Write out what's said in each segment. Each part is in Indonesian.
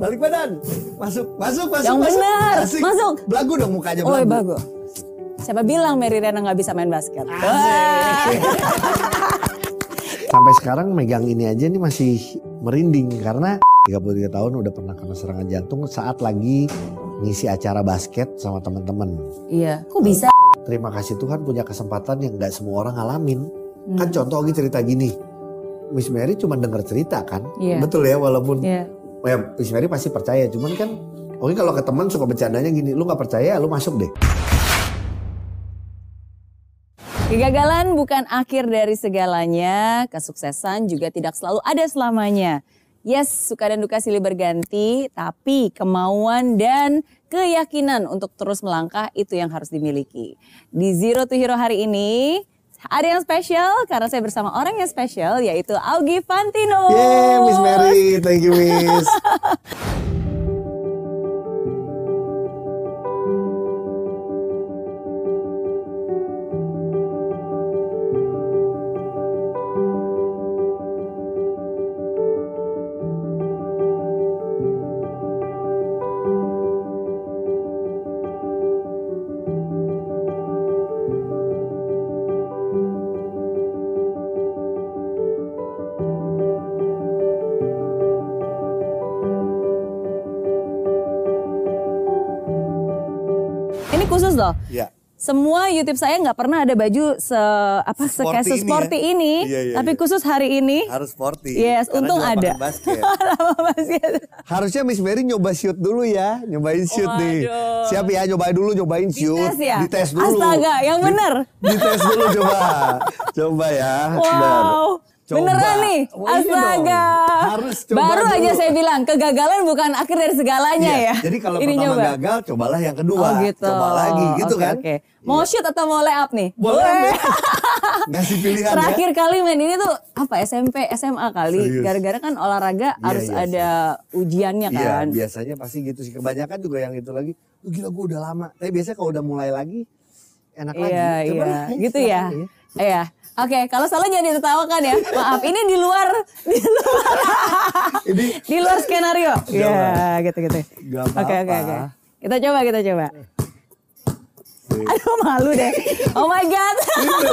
Balik badan. Masuk, masuk, masuk. Yang masuk. benar. Asik. Masuk. Belagu dong mukanya Oh, bagus. Siapa bilang Mary Riana nggak bisa main basket? Sampai sekarang megang ini aja nih masih merinding karena 33 tahun udah pernah kena serangan jantung saat lagi ngisi acara basket sama teman-teman. Iya. Kok bisa? Terima kasih Tuhan punya kesempatan yang nggak semua orang ngalamin. Hmm. Kan contoh Ogi cerita gini. Miss Mary cuma denger cerita kan. Iya. Betul ya walaupun Iya. Ya Miss Mary pasti percaya. Cuman kan Ogi kalau ke teman suka bercandanya gini. Lu nggak percaya lu masuk deh. Kegagalan bukan akhir dari segalanya, kesuksesan juga tidak selalu ada selamanya. Yes, suka dan duka silih berganti, tapi kemauan dan keyakinan untuk terus melangkah itu yang harus dimiliki. Di Zero to Hero hari ini, ada yang spesial karena saya bersama orang yang spesial yaitu Augie Fantino. Yeay Miss Mary. Thank you Miss. Ini khusus loh. ya. Semua YouTube saya nggak pernah ada baju se apa se Sporty kayak ini sporty ya. ini, Iya, iya, tapi iya. khusus hari ini. Harus sporty. Yes, Karena untung ada. Basket. Lapangan basket. Harusnya Miss Mary nyoba shoot dulu ya, nyobain shoot nih. Waduh. Siap ya, nyobain dulu, nyobain shoot. Dites ya? Dites dulu. Astaga, yang Di- bener. Dites dulu coba. coba ya. Wow. Coba. Beneran nih, Oh, iya astaga. Harus coba Baru dulu. aja saya bilang, kegagalan bukan akhir dari segalanya Iya, ya. Jadi kalau Ini pertama nyoba. gagal, cobalah yang kedua. Oh gitu. Coba lagi gitu Oke, kan. Oke. Mau shoot atau mau lay up nih? Boleh. Ngasih pilihan Terakhir ya. kali main ini tuh apa SMP, SMA kali. Gara-gara kan olahraga harus iya, ada ujiannya Iya, kan. biasanya pasti gitu sih. Kebanyakan juga yang itu lagi. "Oh, gila gue udah lama. Tapi biasanya kalau udah mulai lagi, enak lagi. Iya, Coba iya. Gitu ya. Iya. Oke, kalau salah jangan ditertawakan ya. Maaf, ini di luar di luar, Ini di luar skenario. Iya, gitu-gitu. Gak Oke, oke, oke. Kita coba, kita coba. Aduh, malu deh. Oh my god.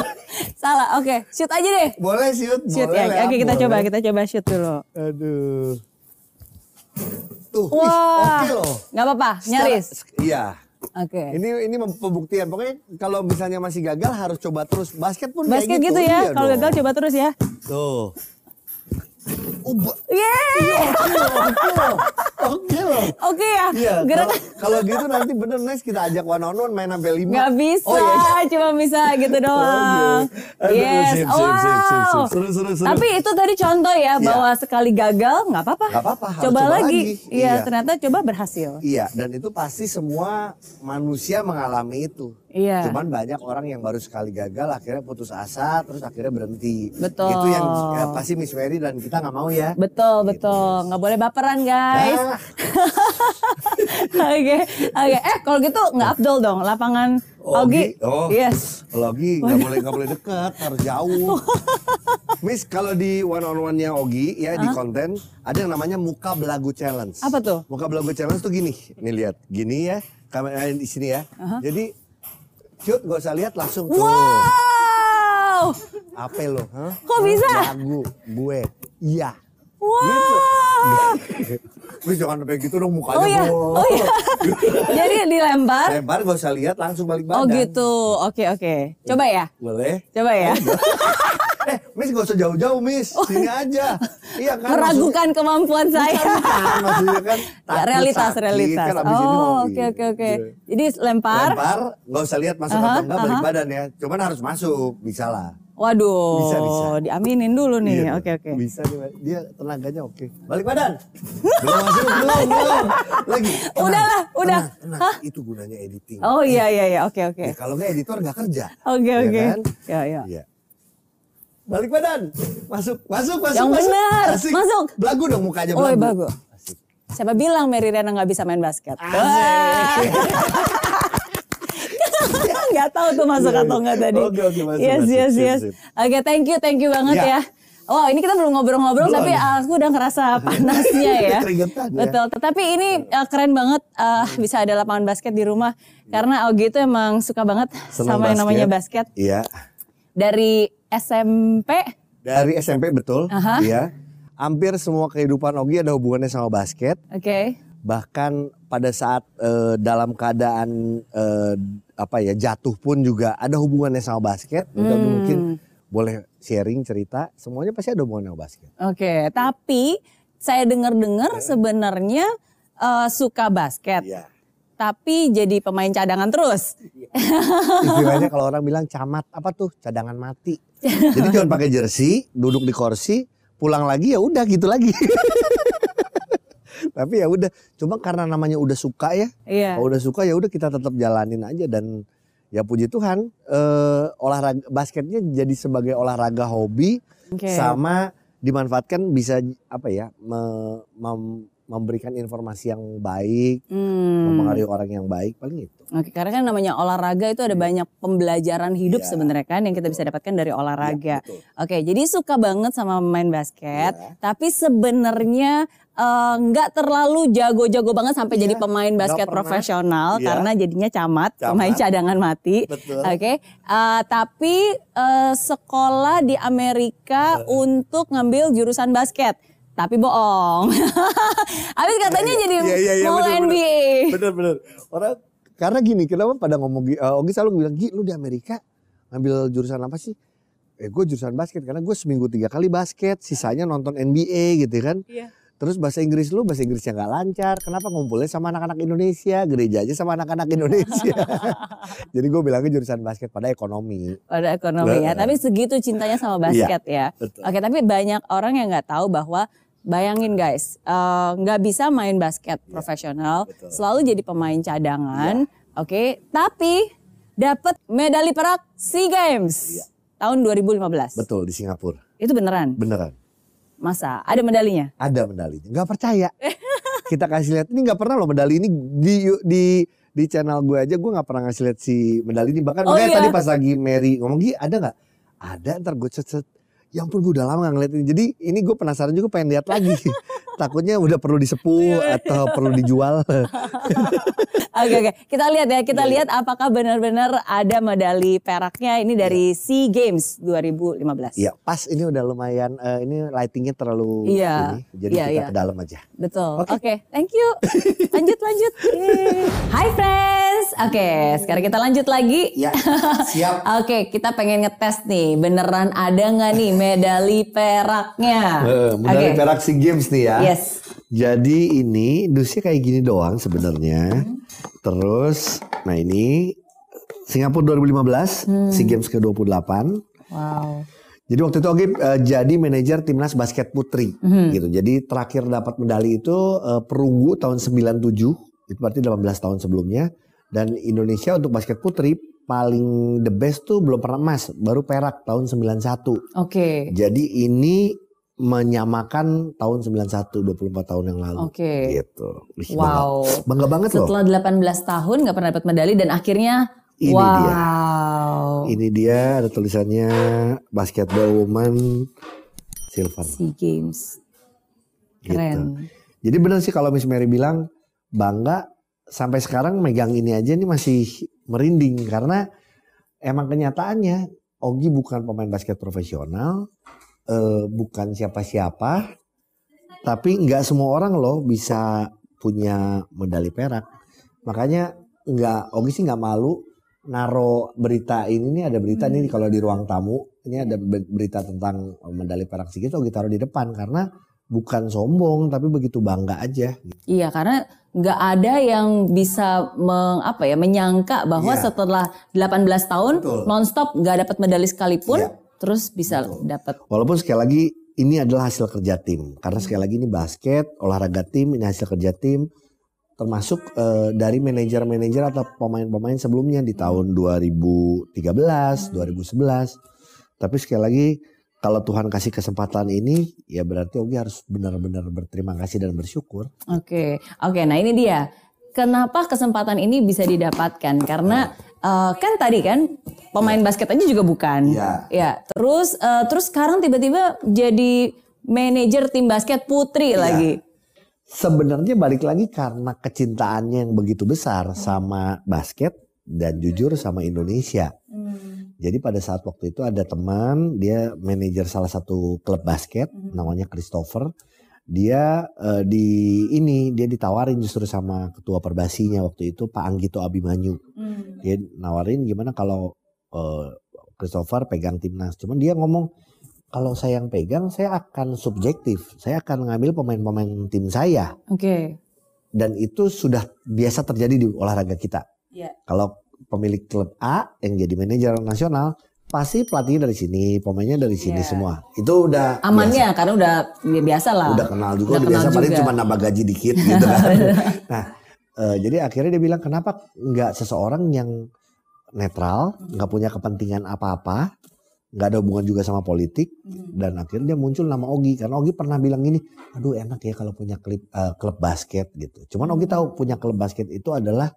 salah. Oke, shoot aja deh. boleh shoot, Shoot boleh ya. Oke, kita boleh. coba, kita coba shoot dulu. Aduh. Tuh, Wah. oke loh. Nggak apa-apa, nyaris. Iya. Oke. Ini ini mem- pembuktian. Pokoknya kalau misalnya masih gagal harus coba terus. Basket pun Basket kayak gitu gitu. ya. Iya Kalau gagal coba terus ya. Tuh. Oh, oke loh, oke loh. Oke loh. Oke ya. Iya, kalau- gitu nanti bener next kita ajak one on one main sampai lima. nggak bisa, Oh, iya. cuma bisa gitu doang. Aduh, yes, sip, wow. sip, sip, sip. Seru, seru, seru. Tapi itu tadi contoh ya Iya. bahwa sekali gagal nggak apa-apa. Nggak apa-apa, Coba, coba lagi. Iya, Iya. ternyata coba berhasil. Iya, dan itu pasti semua manusia mengalami itu. Iya. Cuman banyak orang yang baru sekali gagal akhirnya putus asa terus akhirnya berhenti. Betul. Itu yang ya, pasti Miss Mary dan kita nggak mau ya. Betul, betul. Nggak boleh baperan, guys. Ah, Oke, oke. Eh, kalau gitu nggak Abdul dong, lapangan Ogi. Oh, Yes. Lagi nggak boleh nggak boleh dekat, harus jauh. Miss kalau di one on one nya Ogi ya di konten ada yang namanya muka belagu challenge. Apa tuh? Muka belagu challenge tuh gini, nih lihat, gini ya, kamera di sini ya. Jadi shoot gak usah lihat langsung tuh. Wow. Apa lo? Hah? Kok bisa? Lagu gue. Iya. Wow. Wih jangan sampai gitu dong mukanya. Oh iya, bro. oh iya. Jadi dilempar. Lempar gak usah lihat langsung balik badan. Oh gitu. Oke, oke. Coba ya. Boleh. Coba ya. Miss gak usah jauh-jauh, Miss. Sini aja. Iya kan? Meragukan kemampuan saya. Maksud- Bukan, maksudnya kan Ya, takut realitas, sakit, realitas. kan oh, oke, oke, oke. Jadi lempar. Lempar, gak usah lihat masuk Aha, atau enggak balik aha. badan ya. Cuman harus masuk, bisa lah. Waduh. Bisa, bisa. Diaminin dulu nih. Iya, Oke, oke. Bisa nih, Mbak. dia tenaganya oke. Balik badan. belum masuk, belum, belum. Lagi. Tenang, Udahlah, udah. Tenang, tenang. Itu gunanya editing. Oh iya, iya, iya. Oke, oke. Ya, kalau nggak editor nggak kerja. Oke, Ya oke. kan? Ya, ya. Iya. Balik badan. Masuk, masuk, masuk. Yang masuk. benar. Asik. Masuk. Belagu dong mukanya Oh, belagu. bagus. Asik. Siapa bilang Mary Riana nggak bisa main basket? Nggak tahu tuh masuk Iya, atau iya. enggak tadi. Oke, oke, masuk, yes, masuk. yes, Sip, yes. Oke, thank you, thank you banget Ya. ya. Wow, ini kita belum ngobrol-ngobrol, tapi aku udah ngerasa panasnya ya. Ya. Betul. Tapi ini uh, keren banget uh, bisa ada lapangan basket di rumah karena Ogi itu emang suka banget Senang sama yang namanya basket. Iya. Dari SMP, Dari SMP betul. Aha. Iya. Hampir semua kehidupan Ogi ada hubungannya sama basket. oke. Bahkan pada saat eh, dalam keadaan eh, apa ya jatuh pun juga ada hubungannya sama basket. Hmm. mungkin boleh sharing cerita. Semuanya pasti ada hubungannya sama basket. Oke, tapi saya dengar-dengar sebenarnya uh, suka basket, Iya. Tapi jadi pemain cadangan terus. Istilahnya kalau orang bilang camat apa tuh cadangan mati. Jadi cuma pakai jersey, duduk di kursi, pulang lagi ya udah gitu lagi. Tapi ya udah, cuma karena namanya udah suka ya. Iya. Kalau udah suka ya udah kita tetap jalanin aja dan ya puji Tuhan eh, olahraga basketnya jadi sebagai olahraga hobi Oke. sama dimanfaatkan bisa apa ya me- mem- memberikan informasi yang baik, Hmm. mempengaruhi orang yang baik paling itu. Oke, karena kan namanya olahraga itu ada banyak pembelajaran hidup Iya. sebenarnya kan yang kita bisa dapatkan dari olahraga. betul. Oke, jadi suka banget sama main basket, Iya. tapi sebenarnya eh, nggak terlalu jago-jago banget sampai Iya, jadi pemain basket profesional Iya. karena jadinya camat, Camat. pemain cadangan mati. Betul. Oke, eh, tapi eh, sekolah di Amerika untuk ngambil jurusan basket. Tapi bohong. Habis katanya jadi Iya, iya, iya, mau bener. NBA. Bener bener. Orang karena gini, kenapa pada ngomong gi- eh, Ogi selalu bilang, Gi lu di Amerika ngambil jurusan apa sih? Eh gue jurusan basket karena gue seminggu tiga kali basket, sisanya nonton NBA gitu kan. Iya. Terus bahasa Inggris lu bahasa Inggrisnya nggak lancar, kenapa ngumpulnya sama anak-anak Indonesia, gereja aja sama anak-anak Indonesia. Jadi gue bilangnya jurusan basket pada ekonomi. pada ekonomi ya. Nah. Tapi segitu cintanya sama basket ya. betul. Oke, tapi banyak orang yang nggak tahu bahwa bayangin guys, eh, nggak bisa main basket profesional, betul. selalu jadi pemain cadangan. Oke, tapi dapat medali perak SEA Games tahun 2015. Betul di Singapura, Itu beneran? beneran. Masa? Ada medalinya? Ada medalinya, nggak percaya. Kita kasih lihat, ini nggak pernah loh medali ini di di di channel gue aja gue nggak pernah ngasih lihat si medali ini. Bahkan Oh, iya. tadi pas lagi Mary ngomong Gi ada nggak? Ada ntar gue cet cet. Ya ampun gue udah lama gak ngeliat ini. Jadi ini gue penasaran juga pengen lihat lagi. Takutnya udah perlu disepuh atau perlu dijual. Oke oke, kita lihat ya, kita Iya, iya. lihat apakah benar-benar ada medali peraknya ini dari SEA Games 2015. Iya pas ini udah lumayan. eh, ini lightingnya terlalu Iya. ini. Jadi Iya, kita iya. ke dalam aja. Betul. Oke, Oke. thank you. Lanjut lanjut. Yeay. Hai friends. Oke, sekarang kita lanjut lagi. Ya siap. Oke, kita pengen ngetes nih, beneran ada nggak nih medali peraknya? Eh, medali Oke. perak SEA Games nih ya. Yes. Jadi ini dusnya kayak gini doang sebenarnya. Terus, nah ini Singapura 2015, SEA Games ke-28. Wow. Jadi waktu itu Ogi eh, jadi manajer timnas basket putri gitu. Jadi terakhir dapat medali itu eh, perunggu tahun 97, itu berarti 18 tahun sebelumnya. Dan Indonesia untuk basket putri paling the best tuh belum pernah emas, baru perak tahun 91. Oke. Jadi ini menyamakan tahun 91 24 tahun yang lalu. Oke. Gitu. Wih, Wow. Bangga, bangga banget loh. Setelah 18 tahun nggak pernah dapat medali dan akhirnya Ini wow. dia. Ini dia ada tulisannya basketball woman silver. SEA Games. Gitu. Keren. Jadi benar sih kalau Miss Mary bilang bangga sampai sekarang megang ini aja nih masih merinding karena emang kenyataannya Ogi bukan pemain basket profesional, eh, bukan siapa-siapa, tapi nggak semua orang loh bisa punya medali perak. Makanya nggak Ogi sih nggak malu naro berita ini nih ada berita nih kalau di ruang tamu ini ada be- berita tentang medali perak sih gitu Ogi taruh di depan karena bukan sombong tapi begitu bangga aja. Iya, karena nggak ada yang bisa meng, apa ya menyangka bahwa Iya. setelah 18 tahun Betul. nonstop nggak dapat medali sekalipun, Iya. terus bisa dapat. Walaupun sekali lagi ini adalah hasil kerja tim karena sekali lagi ini basket olahraga tim ini hasil kerja tim termasuk eh, dari manajer-manajer atau pemain-pemain sebelumnya di tahun 2013, 2011. Tapi sekali lagi kalau Tuhan kasih kesempatan ini ya berarti Ogi harus benar-benar berterima kasih dan bersyukur. Oke, oke. Nah ini dia. Kenapa kesempatan ini bisa didapatkan? Karena eh, kan tadi kan pemain basket aja juga bukan. Iya. Ya, terus eh, terus sekarang tiba-tiba jadi manajer tim basket putri Iya. lagi. Sebenarnya balik lagi karena kecintaannya yang begitu besar sama basket dan jujur sama Indonesia. Jadi pada saat waktu itu ada teman, dia manajer salah satu klub basket, namanya Christopher. Dia eh, di ini dia ditawarin justru sama ketua perbasinya waktu itu Pak Anggito Abimanyu. Dia nawarin gimana kalau eh, Christopher pegang timnas. Cuman dia ngomong kalau saya yang pegang saya akan subjektif. Saya akan ngambil pemain-pemain tim saya Oke. dan itu sudah biasa terjadi di olahraga kita. Iya. Kalau pemilik klub A yang jadi manajer nasional pasti pelatihnya dari sini, pemainnya dari sini Iya. semua. Itu udah Amannya karena udah ya biasa lah. biasa. udah kenal juga, Udah udah, kenal biasa paling cuma nambah gaji dikit gitu kan. nah, eh, jadi akhirnya dia bilang kenapa nggak seseorang yang netral, nggak punya kepentingan apa-apa, nggak ada hubungan juga sama politik, dan akhirnya dia muncul nama Ogi karena Ogi pernah bilang gini, aduh enak ya kalau punya klub eh, klub basket gitu. Cuman Ogi tahu punya klub basket itu adalah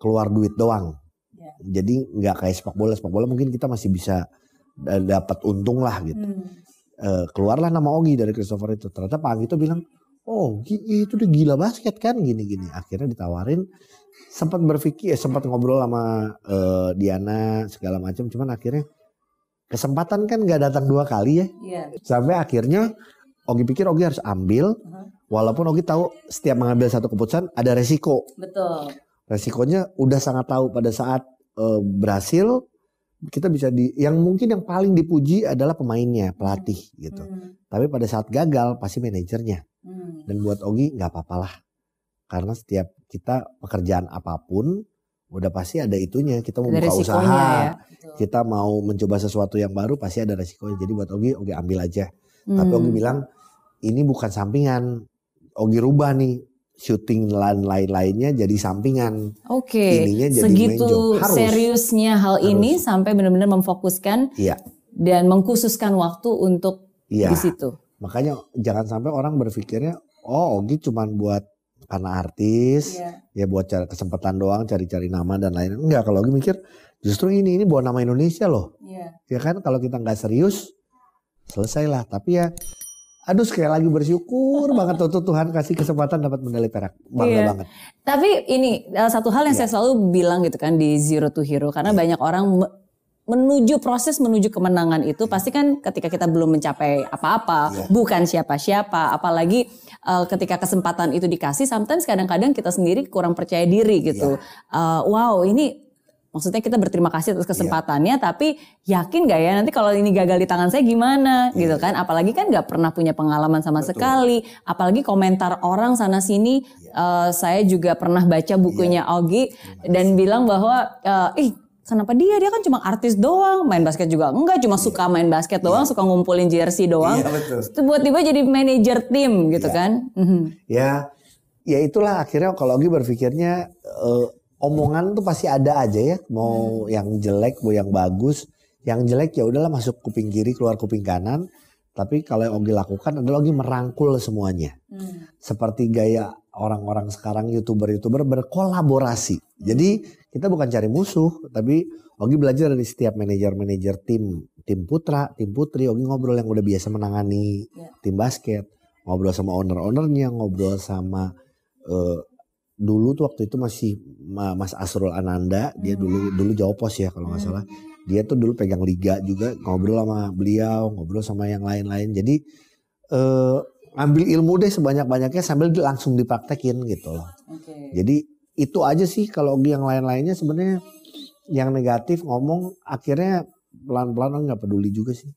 keluar duit doang. Ya. Jadi nggak kayak sepak bola, sepak bola mungkin kita masih bisa da- dapat untung lah gitu. Hmm. Eh, keluarlah nama Ogi dari Christopher itu. Ternyata Pak Anggi itu bilang, oh itu udah gila basket kan gini-gini. Akhirnya ditawarin, sempat berpikir, ya, sempat ngobrol sama eh, Diana segala macam. Cuman akhirnya kesempatan kan nggak datang dua kali ya. Iya. Sampai akhirnya Ogi pikir Ogi harus ambil, Uh-huh. walaupun Ogi tahu setiap mengambil satu keputusan ada resiko. Betul. Resikonya udah sangat tahu pada saat eh, berhasil kita bisa di yang mungkin yang paling dipuji adalah pemainnya, pelatih gitu. Hmm. Tapi pada saat gagal pasti manajernya. Hmm. Dan buat Ogi nggak apa-apalah. Karena setiap kita pekerjaan apa pun udah pasti ada itunya. Kita mau Ada buka usaha, ya. Betul. kita mau mencoba sesuatu yang baru pasti ada resikonya. Jadi buat Ogi, Ogi ambil aja. Tapi Hmm. Ogi bilang ini bukan sampingan. Ogi rubah nih syuting lain lain-lainnya jadi sampingan. Oke, jadi main segitu. Harus. seriusnya hal ini sampai benar-benar memfokuskan Iya, dan mengkhususkan waktu untuk iya. di situ. Makanya jangan sampai orang berpikirnya, oh Ogi cuman buat karena artis, ya buat cari kesempatan doang, cari-cari nama dan lain-lain. Enggak, kalau Ogi mikir justru ini ini buat nama Indonesia loh. Iya. Ya kan kalau kita nggak serius, selesailah. Tapi ya, aduh sekali lagi bersyukur banget tuh, tuh Tuhan kasih kesempatan dapat medali perak. Bangga Iya. banget. Tapi ini eh, satu hal yang Iya. saya selalu bilang gitu kan di Zero to Hero karena banyak orang me- menuju proses menuju kemenangan itu pasti kan ketika kita belum mencapai apa-apa, Iya. bukan siapa-siapa, apalagi eh, ketika kesempatan itu dikasih, sometimes kadang-kadang kita sendiri kurang percaya diri gitu. Iya. Eh, wow, ini maksudnya kita berterima kasih atas kesempatannya, tapi yakin gak ya nanti kalau ini gagal di tangan saya gimana Iya. gitu kan? Apalagi kan nggak pernah punya pengalaman sama sekali, apalagi komentar orang sana sini. Iya. eh, saya juga pernah baca bukunya Ogi dan bilang bahwa eh, ih kenapa dia dia kan cuma artis doang main basket juga enggak cuma suka main basket doang suka ngumpulin jersey doang Iya, betul. tiba-tiba jadi manajer tim gitu Iya. kan Mhm. Ya, ya itulah akhirnya kalau Ogi berpikirnya eh, omongan tuh pasti ada aja ya. Mau yang jelek, mau yang bagus. Yang jelek ya udahlah masuk kuping kiri, keluar kuping kanan. Tapi kalau yang Ogi lakukan adalah Ogi merangkul semuanya. Seperti gaya orang-orang sekarang youtuber-youtuber berkolaborasi. Jadi kita bukan cari musuh, tapi Ogi belajar dari setiap manajer-manajer tim, tim putra, tim putri. Ogi ngobrol yang udah biasa menangani Ya. tim basket, ngobrol sama owner-ownernya, ngobrol sama eh, dulu tuh waktu itu masih Ma- Mas Asrul Ananda, dia dulu dulu jauh pos ya kalau nggak salah. Dia tuh dulu pegang liga juga, ngobrol sama beliau, ngobrol sama yang lain-lain. Jadi eh ambil ilmu deh sebanyak-banyaknya sambil langsung dipraktekin gitu loh. Jadi itu aja sih kalau yang lain-lainnya sebenarnya yang negatif ngomong akhirnya pelan-pelan nggak peduli juga sih.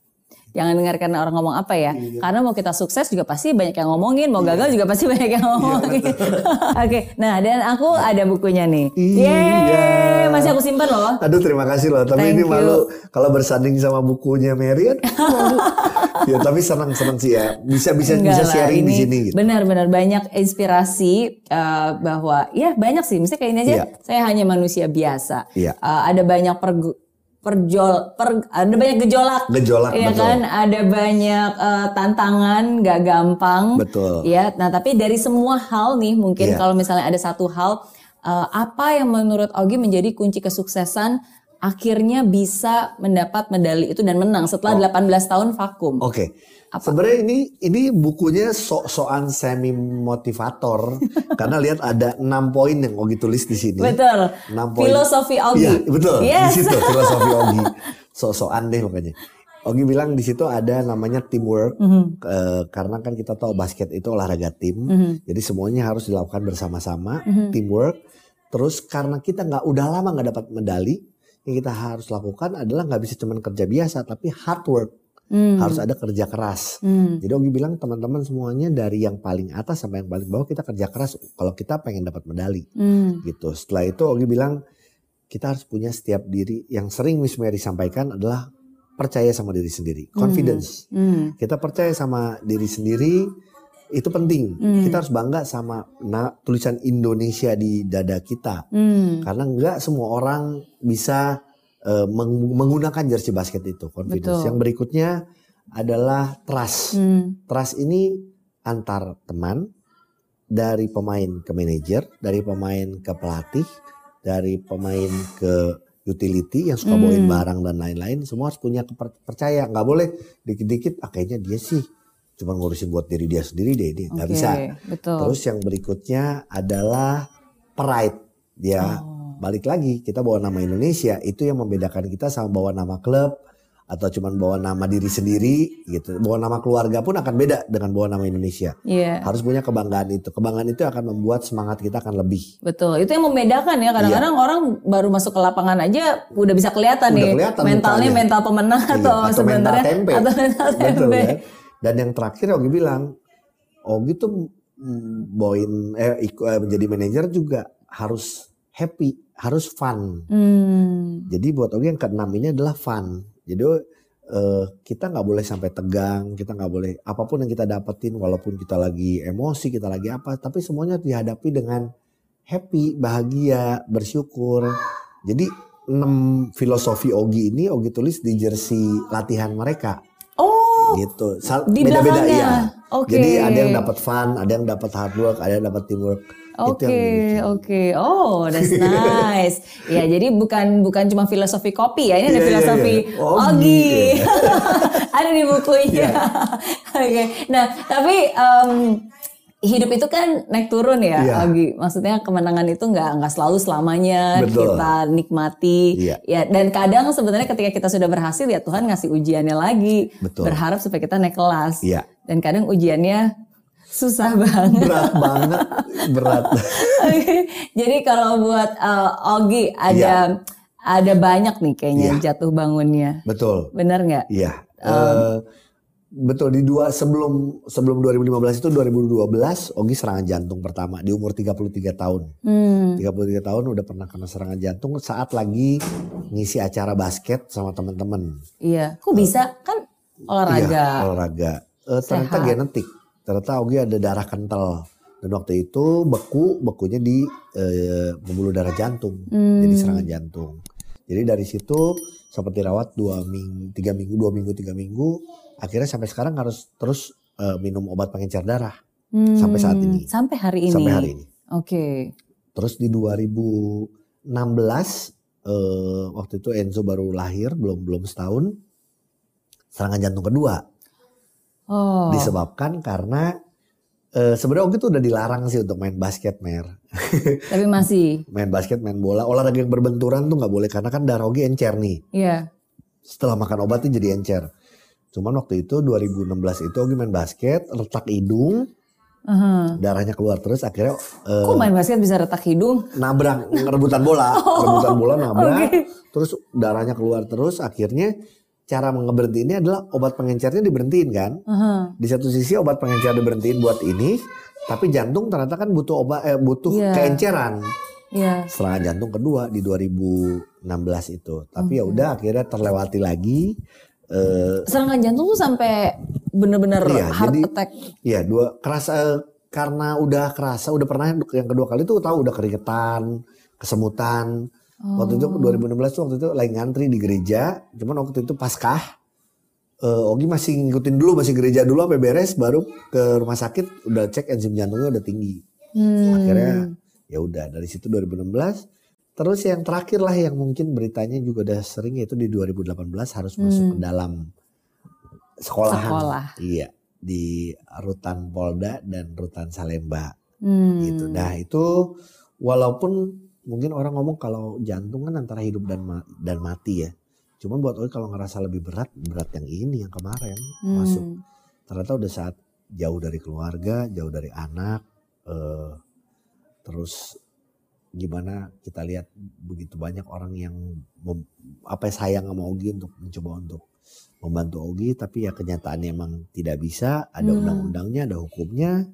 Jangan dengarkan orang ngomong apa ya Iya. karena mau kita sukses juga pasti banyak yang ngomongin mau gagal juga pasti banyak yang ngomongin oke nah dan aku ada bukunya nih Iya. Yeay, masih aku simpen loh Aduh terima kasih loh. Tapi Thank ini you. malu kalau bersanding sama bukunya malu. ya tapi senang-senang sih ya. Bisa bisa Enggak bisa lah, sharing di ini sini gitu. Benar-benar banyak inspirasi eh, bahwa ya banyak sih. Misalnya kayak ini aja, Iya. saya hanya manusia biasa. Iya. Eh, ada banyak pergu- perjol, per- ada banyak gejolak. Gejolak, Iya betul. kan, ada banyak eh, tantangan, gak gampang. Betul. Ya, nah tapi dari semua hal nih, mungkin Iya. kalau misalnya ada satu hal, eh, apa yang menurut Ogi menjadi kunci kesuksesan akhirnya bisa mendapat medali itu dan menang setelah 18 tahun vakum? Oke. Sebenarnya ini ini bukunya sok-sokan semi motivator karena lihat ada enam poin yang Ogi tulis di sini. Betul. Enam poin. Filosofi Ogi. Iya, betul. Yes. Di situ filosofi Ogi. Sok-sokan deh pokoknya. Ogi bilang di situ ada namanya teamwork Mhm. eh, karena kan kita tahu basket itu olahraga tim. Mhm. Jadi semuanya harus dilakukan bersama-sama, Mhm. teamwork. Terus karena kita nggak udah lama nggak dapat medali, yang kita harus lakukan adalah nggak bisa cuman kerja biasa, tapi hard work. Hmm. Harus ada kerja keras. Hmm. Jadi Ogi bilang teman-teman semuanya dari yang paling atas sampai yang paling bawah kita kerja keras kalau kita pengen dapat medali Hmm. gitu. Setelah itu Ogi bilang kita harus punya setiap diri yang sering Miss Mary sampaikan adalah percaya sama diri sendiri, confidence. Hmm. Kita percaya sama diri sendiri itu penting. Hmm. Kita harus bangga sama na- tulisan Indonesia di dada kita Hmm. karena nggak semua orang bisa eh, meng- menggunakan jersey basket itu confidence. Betul. Yang berikutnya adalah trust. Hmm. Trust ini antar teman dari pemain ke manajer, dari pemain ke pelatih, dari pemain ke utility yang suka Hmm. bawain barang dan lain-lain, semua harus punya kepercaya. Nggak boleh dikit-dikit, ah kayaknya dia sih cuma ngurusin buat diri dia sendiri deh, dia nggak Oke, bisa. Betul. Terus yang berikutnya adalah pride. Dia Oh. Balik lagi kita bawa nama Indonesia itu yang membedakan kita sama bawa nama klub atau cuman bawa nama diri sendiri gitu. Bawa nama keluarga pun akan beda dengan bawa nama Indonesia. Iya. Harus punya kebanggaan itu. Kebanggaan itu akan membuat semangat kita akan lebih. Betul, itu yang membedakan ya. Kadang-kadang orang baru masuk ke lapangan aja udah bisa kelihatan Udah nih kelihatan mentalnya mukanya. mental pemenang Iya, atau, atau mental sebenarnya tempe. atau mental Betul tempe. kan? Dan yang terakhir Ogi bilang, Ogi tuh mm, bawain eh, eh, menjadi manajer juga harus happy, harus fun. Hmm. Jadi buat Ogi yang keenam ini adalah fun. Jadi eh, kita nggak boleh sampai tegang, kita nggak boleh apa pun yang kita dapetin, walaupun kita lagi emosi, kita lagi apa, tapi semuanya dihadapi dengan happy, bahagia, bersyukur. Jadi enam filosofi Ogi ini Ogi tulis di jersey latihan mereka, Oh, gitu. Beda-beda ya. Oke. Jadi ada yang dapat fun, ada yang dapat hard work, ada yang dapat teamwork. Oke, oke. Oh, that's nice. ya, jadi bukan bukan cuma filosofi kopi ya, ini ada Iya, iya, filosofi iya. Ogi. Ogi. ada di bukunya. Iya. Oke. Nah, tapi em, hidup itu kan naik turun ya, Iya. Ogi. Maksudnya kemenangan itu nggak nggak selalu selamanya Betul. kita nikmati. Iya. Ya, dan kadang sebenarnya ketika kita sudah berhasil ya Tuhan ngasih ujiannya lagi. Betul. Berharap supaya kita naik kelas. Iya. Dan kadang ujiannya susah banget. Berat banget, berat. Oke, Jadi kalau buat uh, Ogi ada ada banyak nih kayaknya Iya. jatuh bangunnya. Betul. Benar nggak? Iya. Eh, betul di dua sebelum sebelum 2015 itu 2012 Ogi serangan jantung pertama di umur 33 tahun. Hmm. 33 tahun udah pernah kena serangan jantung saat lagi ngisi acara basket sama teman-teman. Iya. Kok bisa? Kan olahraga. Iya, olahraga. Eh, ternyata Sehat. genetik. Ternyata Ogi ada darah kental. Dan waktu itu beku, bekunya di eh, pembuluh darah jantung. Hmm. Jadi serangan jantung. Jadi dari situ sempat dirawat dua minggu, tiga minggu, dua minggu, tiga minggu. Akhirnya sampai sekarang harus terus eh, minum obat pengencer darah Hmm. sampai saat ini. Sampai hari ini. sampai hari ini. Oke. Terus di 2016 eh, waktu itu Enzo baru lahir, belum belum setahun. Serangan jantung kedua Oh. disebabkan karena eh, sebenarnya Ogi tuh udah dilarang sih untuk main basket, Mer. Tapi masih. Main basket, main bola, olahraga yang berbenturan tuh nggak boleh karena kan darah Ogi encer nih. Iya. Setelah makan obat tuh jadi encer. Cuman waktu itu 2016 itu Ogi main basket, retak hidung, Aha. darahnya keluar terus akhirnya Kok main basket bisa retak hidung? nabrak rebutan bola, rebutan bola nabrak, oke. terus darahnya keluar terus akhirnya cara mengeberhenti ini adalah obat pengencernya diberhentiin kan. Aha. Di satu sisi obat pengencer diberhentiin buat ini, tapi jantung ternyata kan butuh obat eh, butuh Iya. keenceran. Iya. Serangan jantung kedua di 2016 itu. Tapi ya udah akhirnya terlewati lagi eh Serangan jantung tuh sampai bener-bener Iya, heart jadi- attack. ya dua kerasa karena udah kerasa udah pernah yang kedua kali tuh tahu udah keringetan, kesemutan. Waktu itu Oh. 2016 tuh waktu itu lagi ngantri di gereja, cuman waktu itu paskah eh, Ogi masih ngikutin dulu masih gereja dulu sampai beres baru ke rumah sakit udah cek enzim jantungnya udah tinggi. Hmm. Akhirnya ya udah dari situ 2016 Terus yang terakhir lah yang mungkin beritanya juga udah sering yaitu di 2018 harus masuk ke dalam sekolahan. Sekolah. Iya, di Rutan Polda dan Rutan Salemba Hmm. gitu. Nah, itu walaupun mungkin orang ngomong kalau jantung kan antara hidup dan ma- dan mati ya. Cuman buat Ogi kalau ngerasa lebih berat, berat yang ini yang kemarin Hmm. masuk. Ternyata udah saat jauh dari keluarga, jauh dari anak, eh, terus gimana kita lihat begitu banyak orang yang mem- apa ya, sayang sama Ogi untuk mencoba untuk membantu Ogi, tapi ya kenyataannya emang tidak bisa. Ada Hmm. undang-undangnya, ada hukumnya.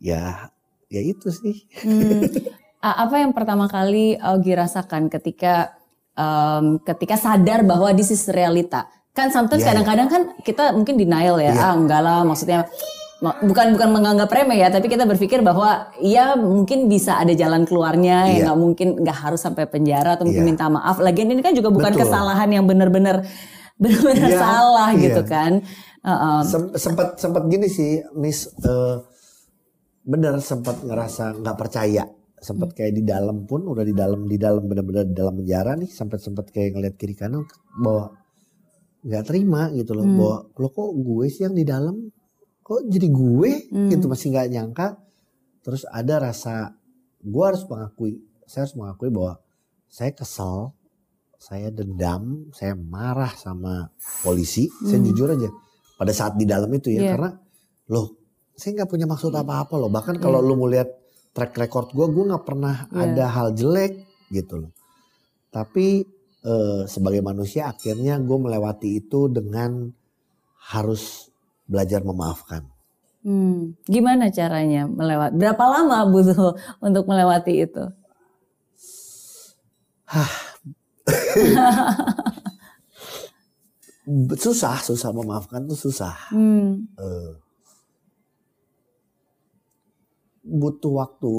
Ya, ya itu sih. Hmm. Apa yang pertama kali Augie rasakan ketika em, ketika sadar bahwa this is realita? Kan sometimes Iya, kadang-kadang kan kita mungkin denial ya, Iya. ah enggak lah maksudnya ma- bukan bukan menganggap remeh ya, tapi kita berpikir bahwa ya mungkin bisa ada jalan keluarnya ya Iya. nggak mungkin nggak harus sampai penjara atau mungkin Iya. minta maaf. Lagian ini kan juga bukan Betul. kesalahan yang benar-benar benar-benar Iya, salah iya. gitu kan. Heeh. Sem- sempat sempat gini sih, Miss eh, bener sempat ngerasa nggak percaya, sempat kayak di dalam pun udah di dalam di dalam bener-bener di dalam penjara nih, sampai sempat kayak ngeliat kiri kanan bahwa nggak terima gitu loh, Hmm. bahwa lo kok gue sih yang di dalam, kok jadi gue Hmm. gitu masih nggak nyangka, terus ada rasa gue harus mengakui, saya harus mengakui bahwa saya kesel, saya dendam, saya marah sama polisi, saya Hmm. jujur aja pada saat di dalam itu ya Iya. karena loh saya nggak punya maksud apa-apa loh bahkan kalau Iya. lu mau lihat track record gue gue nggak pernah Iya. ada hal jelek gitu loh tapi eh, sebagai manusia akhirnya gue melewati itu dengan harus belajar memaafkan Hmm, gimana caranya melewati? Berapa lama butuh untuk melewati itu? susah susah memaafkan tuh susah Hmm, Eh, butuh waktu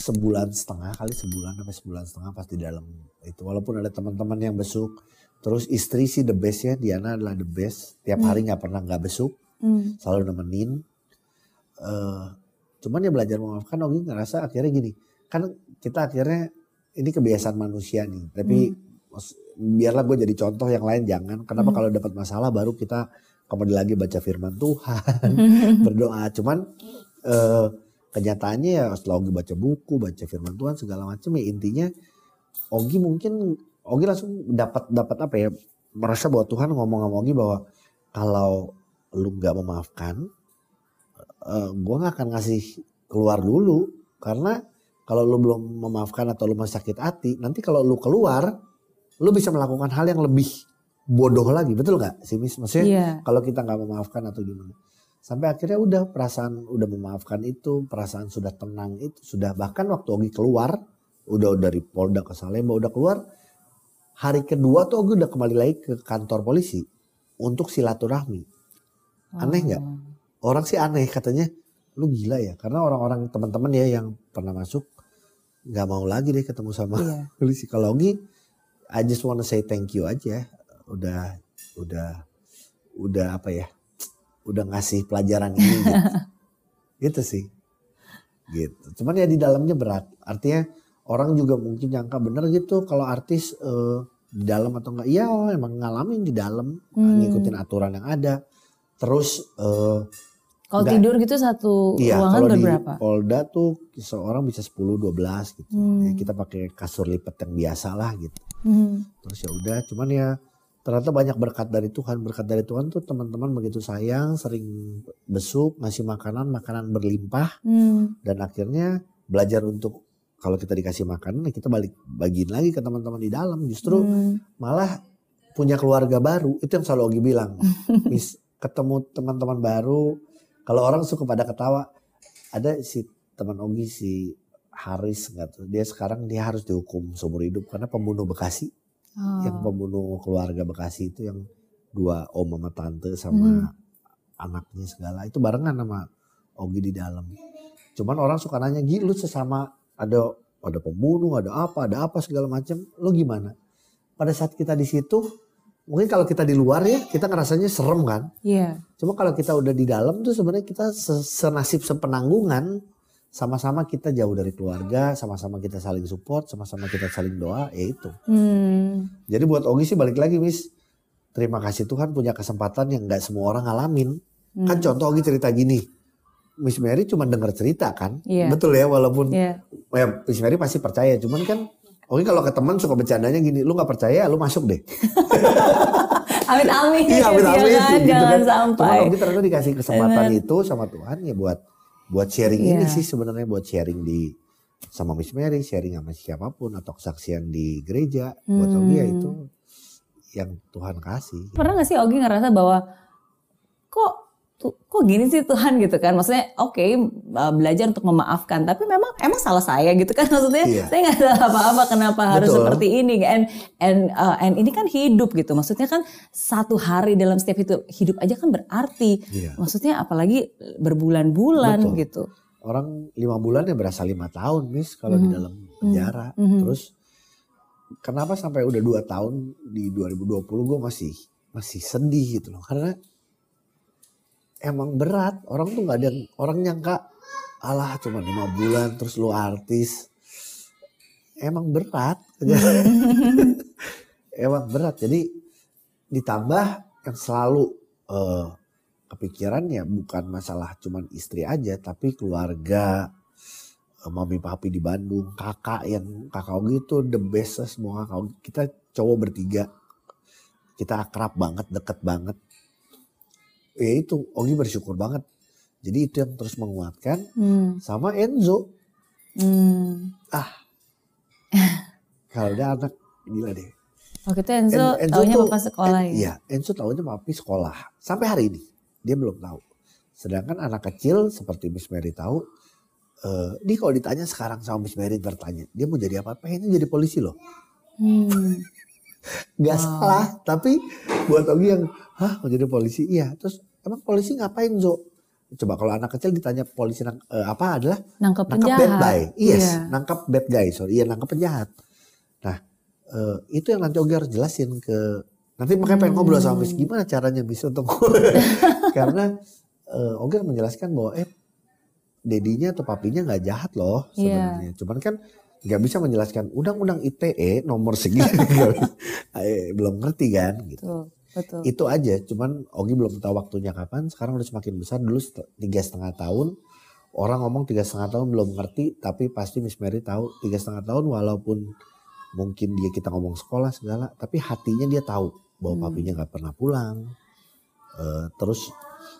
sebulan setengah kali sebulan sampai sebulan setengah pasti dalam itu. Walaupun ada teman-teman yang besuk terus istri sih the best ya Diana adalah the best. Tiap hari nggak pernah nggak besuk hmm, selalu nemenin. Eh, cuman ya belajar memaafkan Ogi ngerasa akhirnya gini kan kita akhirnya ini kebiasaan manusia nih tapi mas- biarlah gue jadi contoh yang lain jangan. Kenapa Hmm. kalau dapat masalah baru kita kembali lagi baca firman Tuhan berdoa. Cuman eh, kenyataannya ya setelah Ogi baca buku baca firman Tuhan segala macam ya intinya Ogi mungkin Ogi langsung dapat dapat apa ya merasa bahwa Tuhan ngomong sama Ogi bahwa kalau lu nggak memaafkan eh gue nggak akan ngasih keluar dulu. Karena kalau lu belum memaafkan atau lu masih sakit hati nanti kalau lu keluar lu bisa melakukan hal yang lebih bodoh lagi. Betul nggak sih Miss maksudnya Iya. kalau kita nggak memaafkan atau gimana sampai akhirnya udah perasaan udah memaafkan itu perasaan sudah tenang itu sudah bahkan waktu Ogi keluar udah dari Polda ke Salemba udah keluar hari kedua tuh Ogi udah kembali lagi ke kantor polisi untuk silaturahmi. Aneh nggak? Orang sih aneh katanya lu gila ya? Karena orang-orang teman-teman ya yang pernah masuk nggak mau lagi deh ketemu sama polisi. Kalau Ogi I just wanna say thank you aja. Udah udah udah apa ya udah ngasih pelajaran ini gitu. gitu sih gitu cuman ya di dalamnya berat artinya orang juga mungkin nyangka bener gitu kalau artis eh, di dalam atau enggak iya oh, emang ngalamin di dalam Hmm. ngikutin aturan yang ada terus eh, Kalau tidur gitu satu Iya, ruangan kalau di berberapa? Polda tuh seorang bisa 10 12 gitu. Hmm. Ya, kita pakai kasur lipat yang biasa lah gitu. Hmm. Terus ya udah, cuman ya ternyata banyak berkat dari Tuhan. Berkat dari Tuhan tuh teman-teman begitu sayang, sering besuk, ngasih makanan, makanan berlimpah Hmm. dan akhirnya belajar untuk kalau kita dikasih makanan ya kita balik bagiin lagi ke teman-teman di dalam. Justru Hmm. malah punya keluarga baru. Itu yang selalu Ogi bilang. Mis, ketemu teman-teman baru, kalau orang suka pada ketawa, ada si teman Ogi si Haris nggak tuh, dia sekarang dia harus dihukum seumur hidup karena pembunuh Bekasi, Oh. yang pembunuh keluarga Bekasi itu yang dua om sama tante sama Hmm. anaknya segala itu barengan sama Ogi di dalam. Cuman orang suka nanya, Gi lu sesama ada ada pembunuh, ada apa, ada apa segala macam, lu gimana? Pada saat kita di situ, mungkin kalau kita di luar ya kita ngerasanya serem kan. Iya. Cuma kalau kita udah di dalam tuh sebenarnya kita se- senasib sepenanggungan sama-sama kita jauh dari keluarga, sama-sama kita saling support, sama-sama kita saling doa, ya itu. Hmm. Jadi buat Ogi sih balik lagi, Miss. Terima kasih Tuhan punya kesempatan yang nggak semua orang ngalamin. Kan contoh Ogi cerita gini. Miss Mary cuma dengar cerita kan. Iya. Betul ya walaupun Iya. ya, Miss Mary pasti percaya. Cuman kan Ogi kalau ke teman suka bercandanya gini. Lu nggak percaya lu masuk deh. Amit amit. Iya amit amit kan? gitu Jangan kan. sampai. Cuman Ogi ternyata dikasih kesempatan itu sama Tuhan ya buat buat sharing ini Iya. sih sebenarnya buat sharing di sama Miss Mary, sharing sama siapa pun atau kesaksian di gereja. Buat Ogi ya Hmm. itu yang Tuhan kasih. Pernah gak sih Ogi ngerasa bahwa kok tuh, kok gini sih Tuhan gitu kan? Maksudnya oke uh, belajar untuk memaafkan, tapi memang emang salah saya gitu kan? Maksudnya Iya. saya nggak salah apa-apa, kenapa harus Betul. seperti ini? And and uh, and ini kan hidup gitu. Maksudnya kan satu hari dalam setiap hidup hidup aja kan berarti. Iya. Maksudnya apalagi berbulan-bulan gitu. Orang lima bulan ya berasa lima tahun, Miss, kalau di dalam penjara. Mhm. Terus kenapa sampai udah dua tahun di 2020 gue masih masih sedih gitu loh, karena emang berat. Orang tuh nggak ada yang orang nyangka alah cuma lima bulan terus lu artis. Emang berat. emang berat. Jadi ditambah yang selalu eh, kepikirannya bukan masalah cuman istri aja tapi keluarga eh, mami papi di Bandung kakak yang kakak Ogi itu the best semua kakak kita cowok bertiga kita akrab banget deket banget ya itu Ogi bersyukur banget jadi itu yang terus menguatkan Hmm. sama Enzo Hmm. kalau dia anak gila deh Waktu itu Enzo, En- taunya tuh- bapak sekolah En- ya? Iya, Enzo tahunya papi sekolah. Sampai hari ini dia belum tahu. Sedangkan anak kecil seperti Miss Mary tahu, eh dia kalau ditanya sekarang sama Miss Mary bertanya, dia mau jadi apa? Pengennya jadi polisi loh. Hmm. Gak salah, tapi buat Ogi yang, hah mau jadi polisi? Iya, terus emang polisi ngapain Zo? Coba kalau anak kecil ditanya polisi nang- eh, apa adalah Nangkep nangkap penjahat. bad guy. Yes, Iya. nangkap bad guy. Sorry, iya nangkap penjahat. Nah, eh, itu yang nanti Ogi harus jelasin ke nanti makanya pengen ngobrol sama Miss gimana caranya bisa untuk karena eh, Ogi menjelaskan bahwa eh dedinya atau papinya nggak jahat loh Iya. sebenarnya. Cuman kan nggak bisa menjelaskan undang-undang ITE nomor segini. Eh, belum ngerti kan gitu. Betul, betul. Itu aja, cuman Ogi belum tahu waktunya kapan. Sekarang udah semakin besar. Dulu tiga setengah tahun, orang ngomong tiga setengah tahun belum ngerti, tapi pasti Miss Mary tahu tiga setengah tahun walaupun mungkin dia kita ngomong sekolah segala, tapi hatinya dia tahu bahwa Hmm. papinya nggak pernah pulang. Eh, terus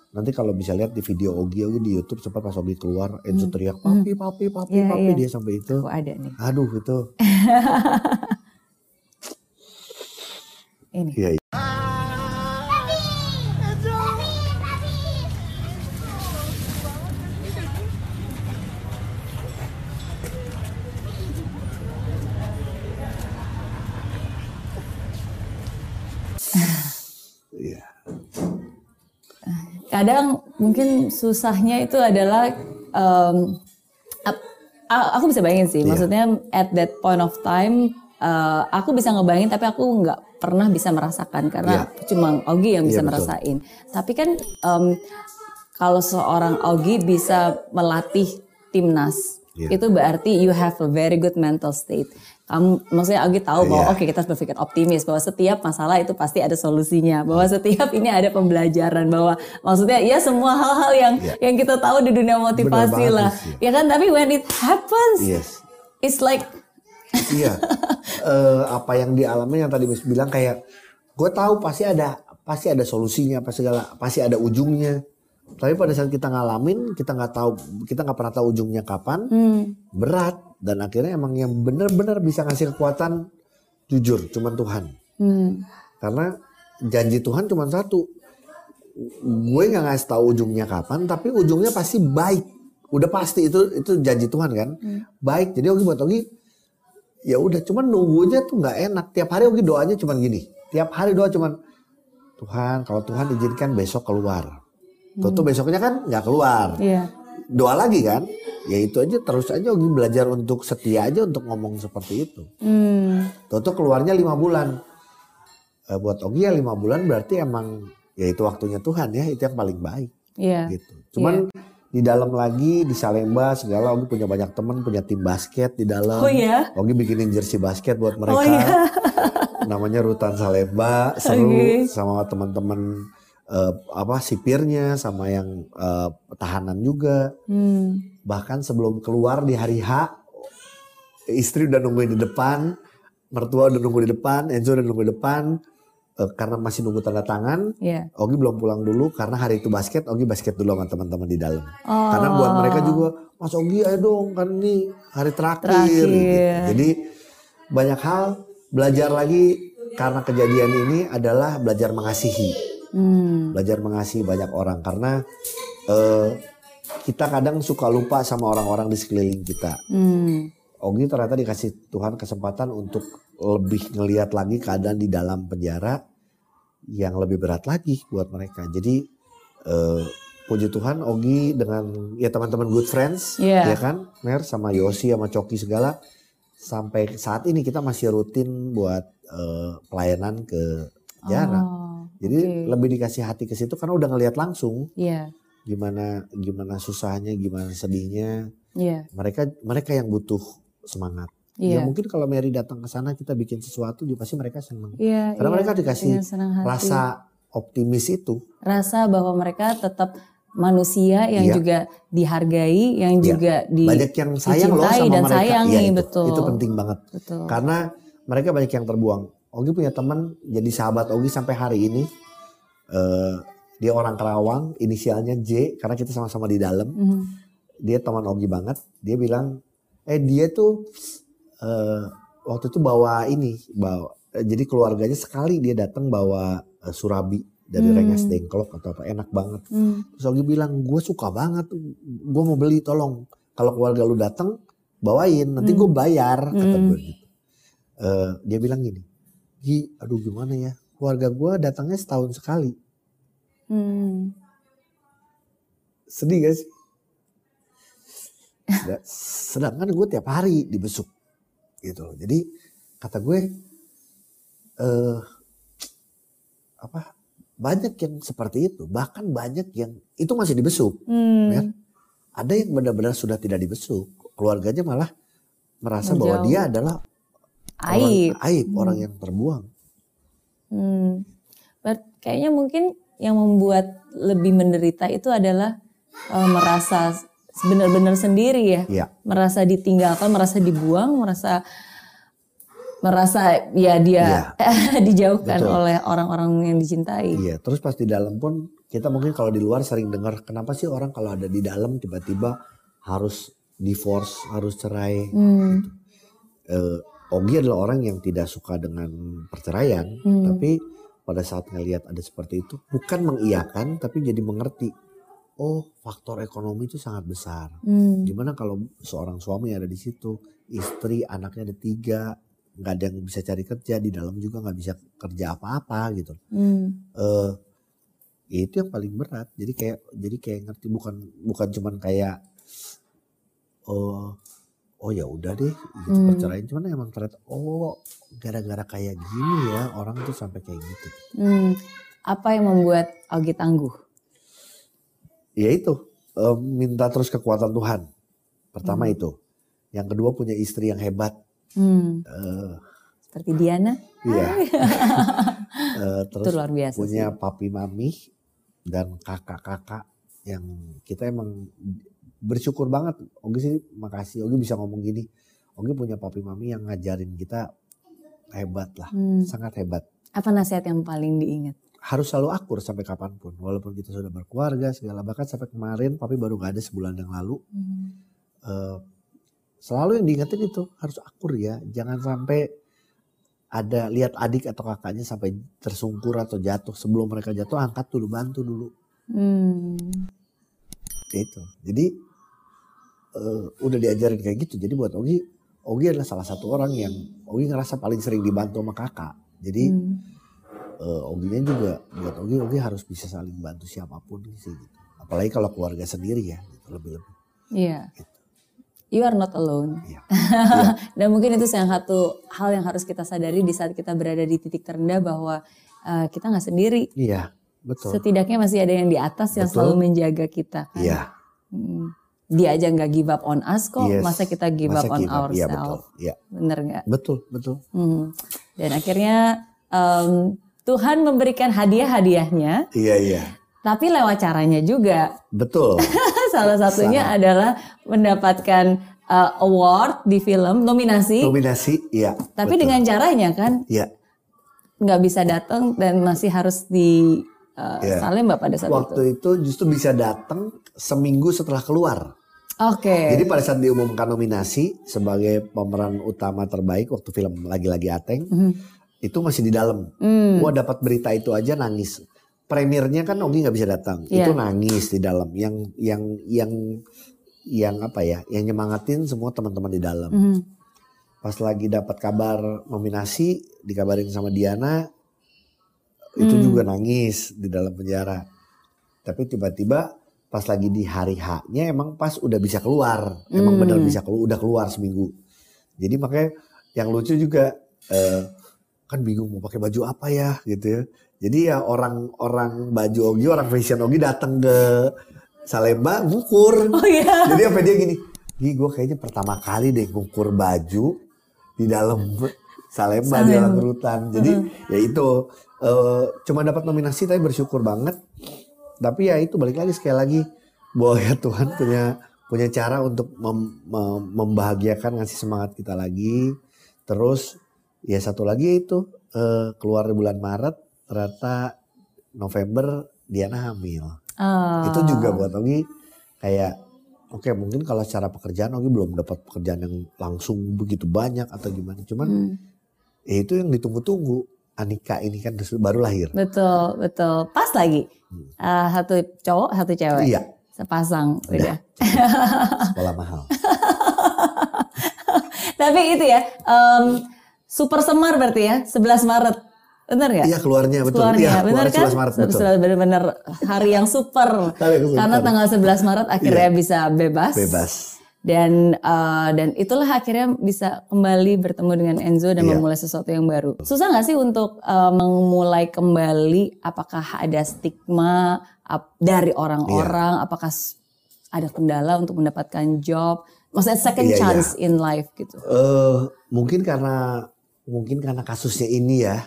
nanti kalau bisa lihat di video Ogi Ogi di YouTube sempat pas Ogi keluar, Enzo Hmm. teriak papi papi papi Iya, papi iya. dia sampai itu. Aku ada nih. Aduh itu. Ini. Iya iya. Kadang mungkin susahnya itu adalah a- aku bisa bayangin sih. Iya. Maksudnya at that point of time eh, aku bisa ngebayangin tapi aku nggak pernah bisa merasakan karena cuma Ogi yang bisa Iya, betul. merasain. Tapi kan em, kalau seorang Ogi bisa melatih timnas Iya. itu berarti you have a very good mental state. Kamu, maksudnya Ogi tahu bahwa Iya. oke kita harus berpikir optimis bahwa setiap masalah itu pasti ada solusinya, bahwa setiap ini ada pembelajaran, bahwa maksudnya ya semua hal-hal yang Iya. yang kita tahu di dunia motivasi banget, lah, Miss, ya kan? Tapi when it happens, Yes. it's like Iya. Eh, apa yang dialami yang tadi Miss bilang kayak gue tahu pasti ada pasti ada solusinya, pasti segala pasti ada ujungnya. Tapi pada saat kita ngalamin, kita nggak tahu, kita nggak pernah tahu ujungnya kapan, hmm, berat dan akhirnya emang yang benar-benar bisa ngasih kekuatan jujur, cuman Tuhan. hmm, Karena janji Tuhan cuma satu. Gue nggak ngasih tahu ujungnya kapan, tapi ujungnya pasti baik. Udah pasti itu itu janji Tuhan kan. Baik. Jadi Ogi buat Ogi ya udah cuman nunggunya tuh nggak enak. Tiap hari Ogi doanya cuman gini. Tiap hari doa cuman Tuhan kalau Tuhan izinkan besok keluar. Tuh, tuh besoknya kan nggak keluar. iya, Doa lagi kan. Ya itu aja terus aja Ogi belajar untuk setia aja untuk ngomong seperti itu. hmm, Toto keluarnya lima bulan. Eh, buat Ogi ya lima bulan berarti emang ya itu waktunya Tuhan ya itu yang paling baik iya, gitu. Cuman di dalam lagi di Salemba segala Ogi punya banyak teman punya tim basket di dalam Oh ya? Ogi bikinin jersey basket buat mereka Oh iya. namanya Rutan Salemba seru Oke. sama teman-teman eh, apa sipirnya sama yang eh, tahanan juga Hmm. bahkan sebelum keluar di hari H istri udah nungguin di depan mertua udah nunggu di depan Enzo udah nunggu di depan Eh, karena masih nunggu tanda tangan Iya. Ogi belum pulang dulu karena hari itu basket Ogi basket dulu sama teman-teman di dalam Oh. karena buat mereka juga Mas Ogi ayo dong kan ini hari terakhir, Terakhir. gitu. jadi banyak hal belajar lagi karena kejadian ini adalah belajar mengasihi Hmm. belajar mengasihi banyak orang karena eh, kita kadang suka lupa sama orang-orang di sekeliling kita Hmm. Ogi ternyata dikasih Tuhan kesempatan untuk lebih ngelihat lagi keadaan di dalam penjara yang lebih berat lagi buat mereka. Jadi eh, puji Tuhan Ogi dengan ya teman-teman good friends Iya. ya kan, Mer sama Yosi sama Coki segala sampai saat ini kita masih rutin buat eh, pelayanan ke penjara. Oh, Jadi oke. lebih dikasih hati ke situ karena udah ngelihat langsung Iya. gimana gimana susahnya, gimana sedihnya. Iya. Mereka mereka yang butuh semangat. Ya Iya. mungkin kalau Mary datang ke sana kita bikin sesuatu juga pasti mereka senang. Iya. Karena iya. mereka dikasih. Rasa optimis itu. rasa bahwa mereka tetap manusia yang Iya. juga dihargai, yang Iya. juga di Banyak yang sayang loh sama dan mereka. sayangi, Iya, itu, betul. Itu penting banget. betul. Karena mereka banyak yang terbuang. Ogi punya teman jadi sahabat Ogi sampai hari ini. Eh, dia orang Kerawang, inisialnya J karena kita sama-sama di dalam. Mhm. Dia teman Ogi banget. Dia bilang, eh dia tuh eh, waktu itu bawa ini, bawa. eh, jadi keluarganya sekali dia datang bawa eh, surabi dari Hmm. Rengas Dengklok atau apa enak banget. Hmm. Terus Ogi bilang, gue suka banget, gue mau beli tolong. Kalau keluarga lu datang, bawain, nanti gue bayar, kata Hmm. gue gitu. Eh, dia bilang gini, Gi, aduh gimana ya, keluarga gue datangnya setahun sekali. Hmm. Sedih gak sih? Sedang- Sedangkan gue tiap hari dibesuk, gitu loh. Jadi kata gue, eh apa banyak yang seperti itu, bahkan banyak yang itu masih dibesuk. Hmm. Ya. Ada yang benar-benar sudah tidak dibesuk. Keluarganya malah merasa bahwa Menjauh. dia adalah Aib. orang aib, orang yang terbuang. Hmm. But kayaknya mungkin yang membuat lebih menderita itu adalah eh, merasa benar-benar sendiri ya, Iya, merasa ditinggalkan, merasa dibuang, merasa merasa ya dia dijauhkan Betul. oleh orang-orang yang dicintai. iya. Terus pas di dalam pun kita mungkin kalau di luar sering dengar kenapa sih orang kalau ada di dalam tiba-tiba harus divorce, harus cerai. Hmm. Eh, Ogi adalah orang yang tidak suka dengan perceraian, Hmm. tapi pada saat ngelihat ada seperti itu bukan mengiyakan tapi jadi mengerti. Oh, faktor ekonomi itu sangat besar. Hmm. Gimana kalau seorang suami ada di situ, istri, anaknya ada tiga, nggak ada yang bisa cari kerja di dalam juga nggak bisa kerja apa-apa gitu. Hmm. Ya itu yang paling berat. Jadi kayak jadi kayak ngerti bukan bukan cuman kayak oh oh ya udah deh gitu Hmm. perceraian cuman emang ternyata oh gara-gara kayak gini ya orang tuh sampai kayak gitu. Hmm. Apa yang membuat Augie tangguh? Ya itu eh, minta terus kekuatan Tuhan. Pertama Hmm. itu. Yang kedua punya istri yang hebat. Hmm. Eh, Seperti Diana, Iya. Eh, itu terus luar biasa punya sih. papi mami dan kakak-kakak yang kita emang bersyukur banget. Ogi sih makasih. Ogi bisa ngomong gini. Ogi punya papi mami yang ngajarin kita hebat lah. Hmm. Sangat hebat. Apa nasihat yang paling diingat? Harus selalu akur sampai kapan pun. Walaupun kita sudah berkeluarga segala. Bahkan sampai kemarin papi baru gak ada sebulan yang lalu. Hmm. Eh, selalu yang diingetin itu harus akur ya. Jangan sampai ada lihat adik atau kakaknya sampai tersungkur atau jatuh sebelum mereka jatuh angkat dulu bantu dulu Hmm. itu jadi eh, udah diajarin kayak gitu jadi buat Ogi Ogi adalah salah satu orang yang Ogi ngerasa paling sering dibantu sama kakak jadi Hmm. eh, Oginya juga buat Ogi Ogi harus bisa saling bantu siapa pun sih gitu apalagi kalau keluarga sendiri ya gitu, lebih-lebih Iya. Gitu. You are not alone. Iya. Dan mungkin itu yang satu hal yang harus kita sadari di saat kita berada di titik terendah bahwa uh, kita nggak sendiri. iya betul Setidaknya masih ada yang di atas yang Betul. selalu menjaga kita. kan? iya Hmm. Dia aja nggak give up on us kok, Yes. masa kita give Masa up on give up? Iya, betul. ourselves? Iya, Bener nggak? betul, betul. Hmm. Dan akhirnya em, Tuhan memberikan hadiah-hadiahnya, Iya, iya. tapi lewat caranya juga. Betul. Salah satunya adalah mendapatkan uh, award di film, nominasi. Nominasi, iya. tapi betul. dengan caranya kan Iya. nggak bisa datang dan masih harus di uh, Iya. salim mbak pada saat itu. Waktu itu justru bisa datang seminggu setelah keluar. Oke. Jadi pada saat diumumkan nominasi sebagai pemeran utama terbaik waktu film Lagi-Lagi Ateng, Mhm. itu masih di dalam. Hmm. Gua dapat berita itu aja nangis. Premiernya kan Ogi nggak bisa datang. Iya. Itu nangis di dalam. Yang yang yang yang apa ya? Yang nyemangatin semua teman-teman di dalam. Mhm. Pas lagi dapat kabar nominasi, dikabarin sama Diana, itu Hmm. juga nangis di dalam penjara. Tapi tiba-tiba pas lagi di hari H-nya emang pas udah bisa keluar. Emang Hmm. benar bisa keluar, udah keluar seminggu. Jadi makanya yang lucu juga eh, kan bingung mau pakai baju apa ya gitu ya. Jadi ya orang-orang baju Ogi, orang fashion Ogi datang ke Salemba ngukur. Oh iya. Jadi apa dia gini, Gi gue kayaknya pertama kali deh ngukur baju di dalam Salemba di dalam rutan. Jadi ya itu eh, cuma dapat nominasi tapi bersyukur banget. Tapi ya itu balik lagi sekali lagi bahwa ya Tuhan punya punya cara untuk mem- mem- membahagiakan ngasih semangat kita lagi. Terus ya satu lagi itu eh, keluar di bulan Maret ternyata November Diana hamil Ah. itu juga buat Ogi kayak oke mungkin kalau secara pekerjaan Ogi belum dapat pekerjaan yang langsung begitu banyak atau gimana cuman Hmm. ya itu yang ditunggu-tunggu Anika ini kan baru lahir Betul, betul. Pas lagi. Uh, satu cowok, satu cewek. Hmm. iya Sepasang udah. sekolah mahal Tapi itu ya, em, super semar berarti ya, 11 Maret. Bener nggak? iya keluarnya betul Keluarnya, iya bener keluarnya kan? 11 Maret betul Bener-bener hari yang super. Karena tanggal 11 Maret akhirnya bisa bebas. bebas Dan eh, dan itulah akhirnya bisa kembali bertemu dengan Enzo dan Iya. memulai sesuatu yang baru. Susah nggak sih untuk eh, memulai kembali? Apakah ada stigma ap- dari orang-orang? Iya. Apakah ada kendala untuk mendapatkan job? Maksudnya second Iya, iya. chance in life gitu. eh mungkin karena mungkin karena kasusnya ini ya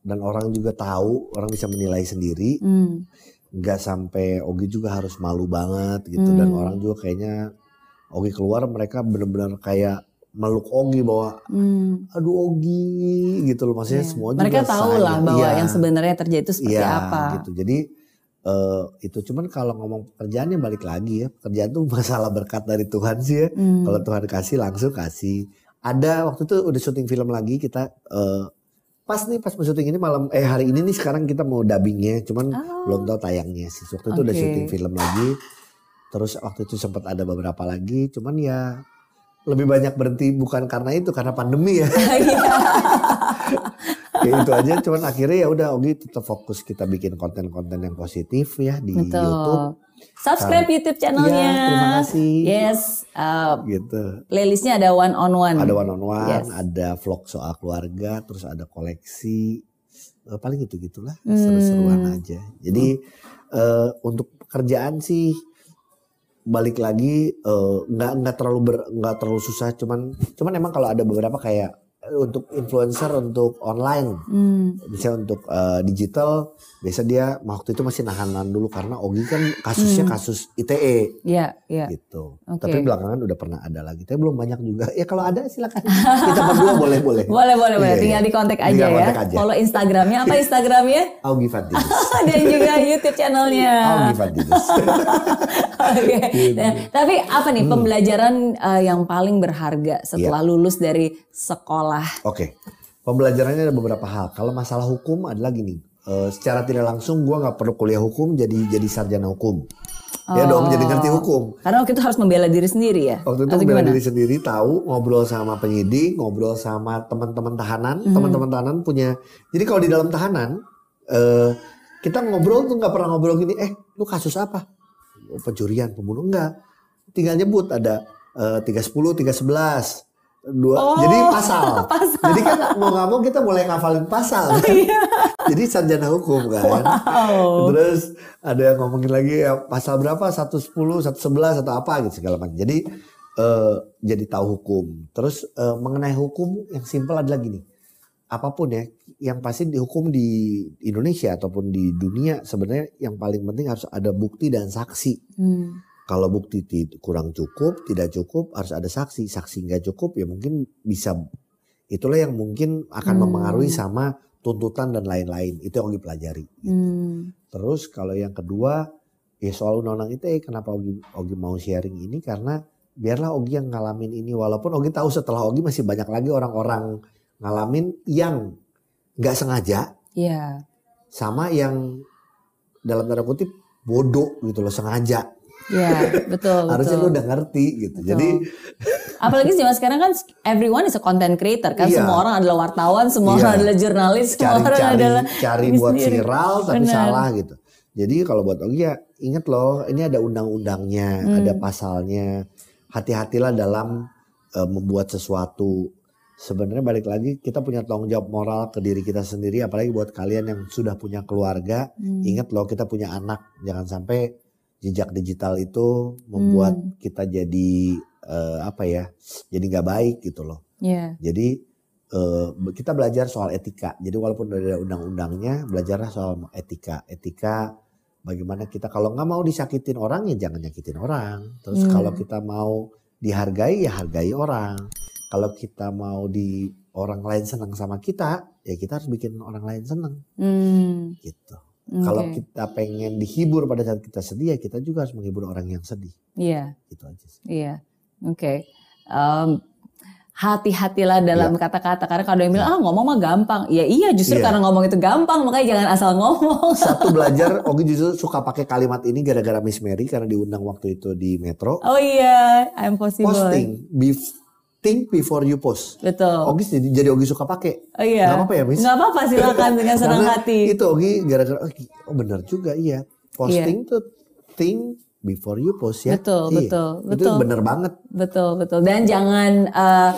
dan orang juga tahu orang bisa menilai sendiri Hmm. nggak sampai Ogi juga harus malu banget gitu dan Hmm. orang juga kayaknya Ogi keluar mereka benar-benar kayak meluk Ogi bahwa Hmm. aduh Ogi gitu loh maksudnya Iya. semua juga Mereka tahu lah bahwa Iya, yang sebenarnya terjadi itu seperti iya, apa. gitu jadi eh, itu cuman kalau ngomong pekerjaannya balik lagi ya pekerjaan tuh masalah berkat dari Tuhan sih ya Hmm. kalau Tuhan kasih langsung kasih ada waktu itu udah syuting film lagi kita eh, pas nih pas syuting ini malam eh hari ini nih sekarang kita mau dubbingnya cuman Oh. belum tahu tayangnya sih waktu itu udah Oke. syuting film lagi terus waktu itu sempat ada beberapa lagi cuman ya lebih banyak berhenti bukan karena itu karena pandemi ya ya itu aja cuman akhirnya ya udah Ogi tetap fokus kita bikin konten-konten yang positif ya di YouTube Betul. Subscribe YouTube channelnya. Iya, terima kasih. Yes. uh, gitu playlistnya ada one on one. ada one on one Yes. ada vlog soal keluarga terus ada koleksi Eh, paling itu gitulah Hmm. seru-seruan aja jadi eh, untuk pekerjaan sih balik lagi eh, nggak nggak terlalu nggak terlalu susah. Cuman cuman emang kalau ada beberapa kayak untuk influencer untuk online Hmm. misalnya untuk eh, digital biasa dia waktu itu masih nahan-nahan dulu karena Ogi kan kasusnya kasus ITE Iya, iya. gitu. Oke. Tapi belakangan udah pernah ada lagi. Tapi belum banyak juga. Ya kalau ada silakan. Kita berdua boleh boleh. Boleh, boleh, boleh. Iya, Tinggal di kontak aja Tinggal ya. aja. Follow Instagramnya. Apa Instagramnya? Augie Fadilus. Dan juga YouTube channelnya. Augie Fadilus. Oke. Gitu. Nah, tapi apa Hmm. nih pembelajaran uh, yang paling berharga setelah lulus dari sekolah? Oke. Pembelajarannya ada beberapa hal. Kalau masalah hukum adalah gini. eh, secara tidak langsung gua nggak perlu kuliah hukum jadi jadi sarjana hukum. Ya dong, jadi ngerti hukum. Karena waktu itu harus membela diri sendiri ya. Waktu itu Atau bela gimana? diri sendiri tahu ngobrol sama penyidik, ngobrol sama teman-teman tahanan, Hmm. teman-teman tahanan punya. Jadi kalau di dalam tahanan eh kita ngobrol tuh nggak pernah ngobrol gini, eh lu kasus apa? Oh, pencurian, pembunuh enggak. Tinggal nyebut ada eh, 310, 311. Dua Oh, jadi pasal. pasal. jadi kan mau nggak mau kita mulai ngafalin pasal kan? jadi sarjana hukum kan Wow. terus ada yang ngomongin lagi ya pasal berapa 110 111 atau apa gitu segala macam jadi eh, jadi tahu hukum terus eh, mengenai hukum yang simpel adalah gini apa pun ya yang pasti dihukum di Indonesia ataupun di dunia sebenarnya yang paling penting harus ada bukti dan saksi Hmm. Kalau bukti ti- kurang cukup, tidak cukup, harus ada saksi. Saksi nggak cukup ya mungkin bisa itulah yang mungkin akan Hmm. mempengaruhi sama tuntutan dan lain-lain. Itu yang Ogi pelajari. Hmm. Terus kalau yang kedua ya soal undang-undang ITE kenapa Ogi, Ogi mau sharing ini karena biarlah Ogi yang ngalamin ini walaupun Ogi tahu setelah Ogi masih banyak lagi orang-orang ngalamin yang nggak sengaja Iya. sama yang dalam tanda kutip bodoh gitu loh sengaja Iya, betul, harusnya betul. lu udah ngerti gitu. Betul. Jadi Apalagi zaman sekarang kan everyone is a content creator kan Iya. semua orang adalah wartawan, semua Iya. orang adalah jurnalis, semua orang cari-cari adalah cari buat sendiri. viral tapi Benar. salah gitu. Jadi kalau buat Ogi ya inget loh ini ada undang-undangnya, Hmm. ada pasalnya. Hati-hatilah dalam eh, membuat sesuatu. Sebenarnya balik lagi kita punya tanggung jawab moral ke diri kita sendiri apalagi buat kalian yang sudah punya keluarga. Hmm. Ingat loh kita punya anak, jangan sampai jejak digital itu membuat Hmm. kita jadi eh, apa ya? Jadi nggak baik gitu loh. Iya. Jadi eh, kita belajar soal etika. Jadi walaupun udah ada undang-undangnya, belajarlah soal etika. Etika bagaimana kita kalau nggak mau disakitin orang ya jangan nyakitin orang. Terus Hmm. kalau kita mau dihargai ya hargai orang. Kalau kita mau di orang lain senang sama kita, ya kita harus bikin orang lain senang Hmm. gitu. Oke. Kalau kita pengen dihibur pada saat kita sedih, ya kita juga harus menghibur orang yang sedih. Iya, Gitu aja sih. iya. Oke. Em, hati-hatilah dalam kata-kata karena kalau yang bilang ah ngomong mah gampang. Ya iya justru Iya. karena ngomong itu gampang makanya jangan asal ngomong. Satu belajar, Ogi justru suka pakai kalimat ini gara-gara Miss Mary karena diundang waktu itu di Metro. Oh iya, I'm possible. Posting, bef- think before you post. Betul. Ogi jadi, jadi Ogi suka pakai. Oh iya. Nggak apa-apa ya, Miss? Nggak apa-apa silakan dengan senang hati. Itu Ogi gara-gara, oh, oh benar juga iya. Posting tuh think before you post ya. Betul, Iya. betul, Itu betul. bener banget. Betul, betul. Dan jangan eh,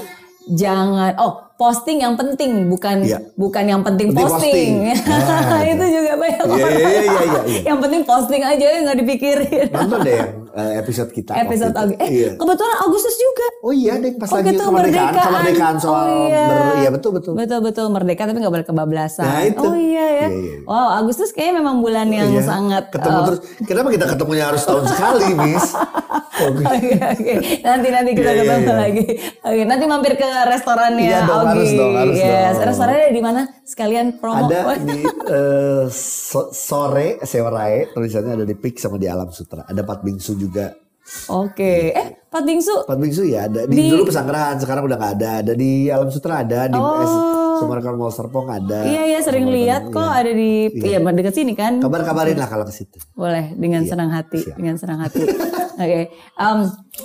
jangan oh posting yang penting bukan Iya. bukan yang penting, Penting posting. posting. Nah, itu juga banyak Iya, orang. iya, iya, iya, iya. yang penting posting aja nggak dipikirin. Nonton deh yang eh, episode kita. Episode itu. Ag- eh Iya. kebetulan Agustus juga. Oh iya deh pas Oh, lagi gitu, kemerdekaan, kemerdekaan. kemerdekaan soal Oh, iya. ber- iya betul betul. Betul betul merdeka tapi nggak boleh kebablasan. Nah, itu. Oh iya ya. Iya, iya. Wow Agustus kayaknya memang bulan yang Iya. sangat ketemu eh, terus. Kenapa kita ketemunya harus tahun sekali, Miss? Oke. Oke, oke. Nanti nanti kita iya, ketemu lagi. Oke, nanti mampir ke restorannya Augie. Harus dong, harus Yes. dong. Restorannya di mana? Sekalian promo. Ada di so- sore Sewarae tulisannya ada di Pik sama di Alam Sutra. Ada Pat Bingsu juga. Oke. Eh, Pat Bingsu. Pat Bingsu ya ada di, Di- dulu pesanggrahan sekarang udah nggak ada. Ada di Alam Sutra ada di Oh. S Sumarkan Mall Serpong ada. Iya, iya sering lihat kok iya. ada di iya dekat sini kan. Kabar-kabarin lah kalau ke situ. Boleh dengan senang hati, Iya, siap. dengan senang hati. Oke. Em,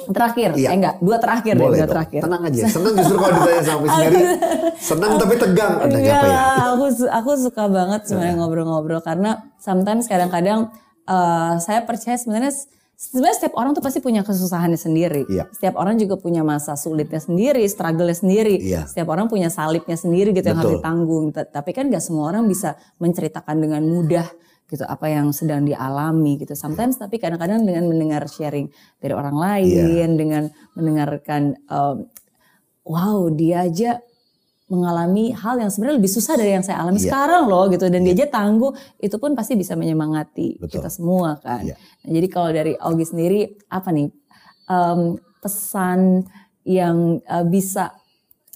terakhir, Iya. eh enggak, dua terakhir deh, Boleh dua dong. terakhir. Tenang aja. Senang justru kalau ditanya sama Miss Mary. Senang tapi tegang. Ada Iya, apa ya? aku aku suka banget sebenarnya ngobrol-ngobrol karena sometimes kadang-kadang eh, saya percaya sebenarnya sebenarnya setiap orang tuh pasti punya kesusahannya sendiri. Iya. Setiap orang juga punya masa sulitnya sendiri, struggle-nya sendiri. Iya. Setiap orang punya salibnya sendiri gitu yang harus Betul. ditanggung. Ta- Tapi kan gak semua orang bisa menceritakan dengan mudah gitu apa yang sedang dialami gitu. Sometimes tapi kadang-kadang dengan mendengar sharing dari orang lain, Iya. dengan mendengarkan em, wow dia aja mengalami hal yang sebenarnya lebih susah dari yang saya alami Iya. sekarang loh gitu dan dia aja tangguh itu pun pasti bisa menyemangati Betul. kita semua kan. Iya. Nah, jadi kalau dari Augie sendiri apa nih em, pesan yang eh, bisa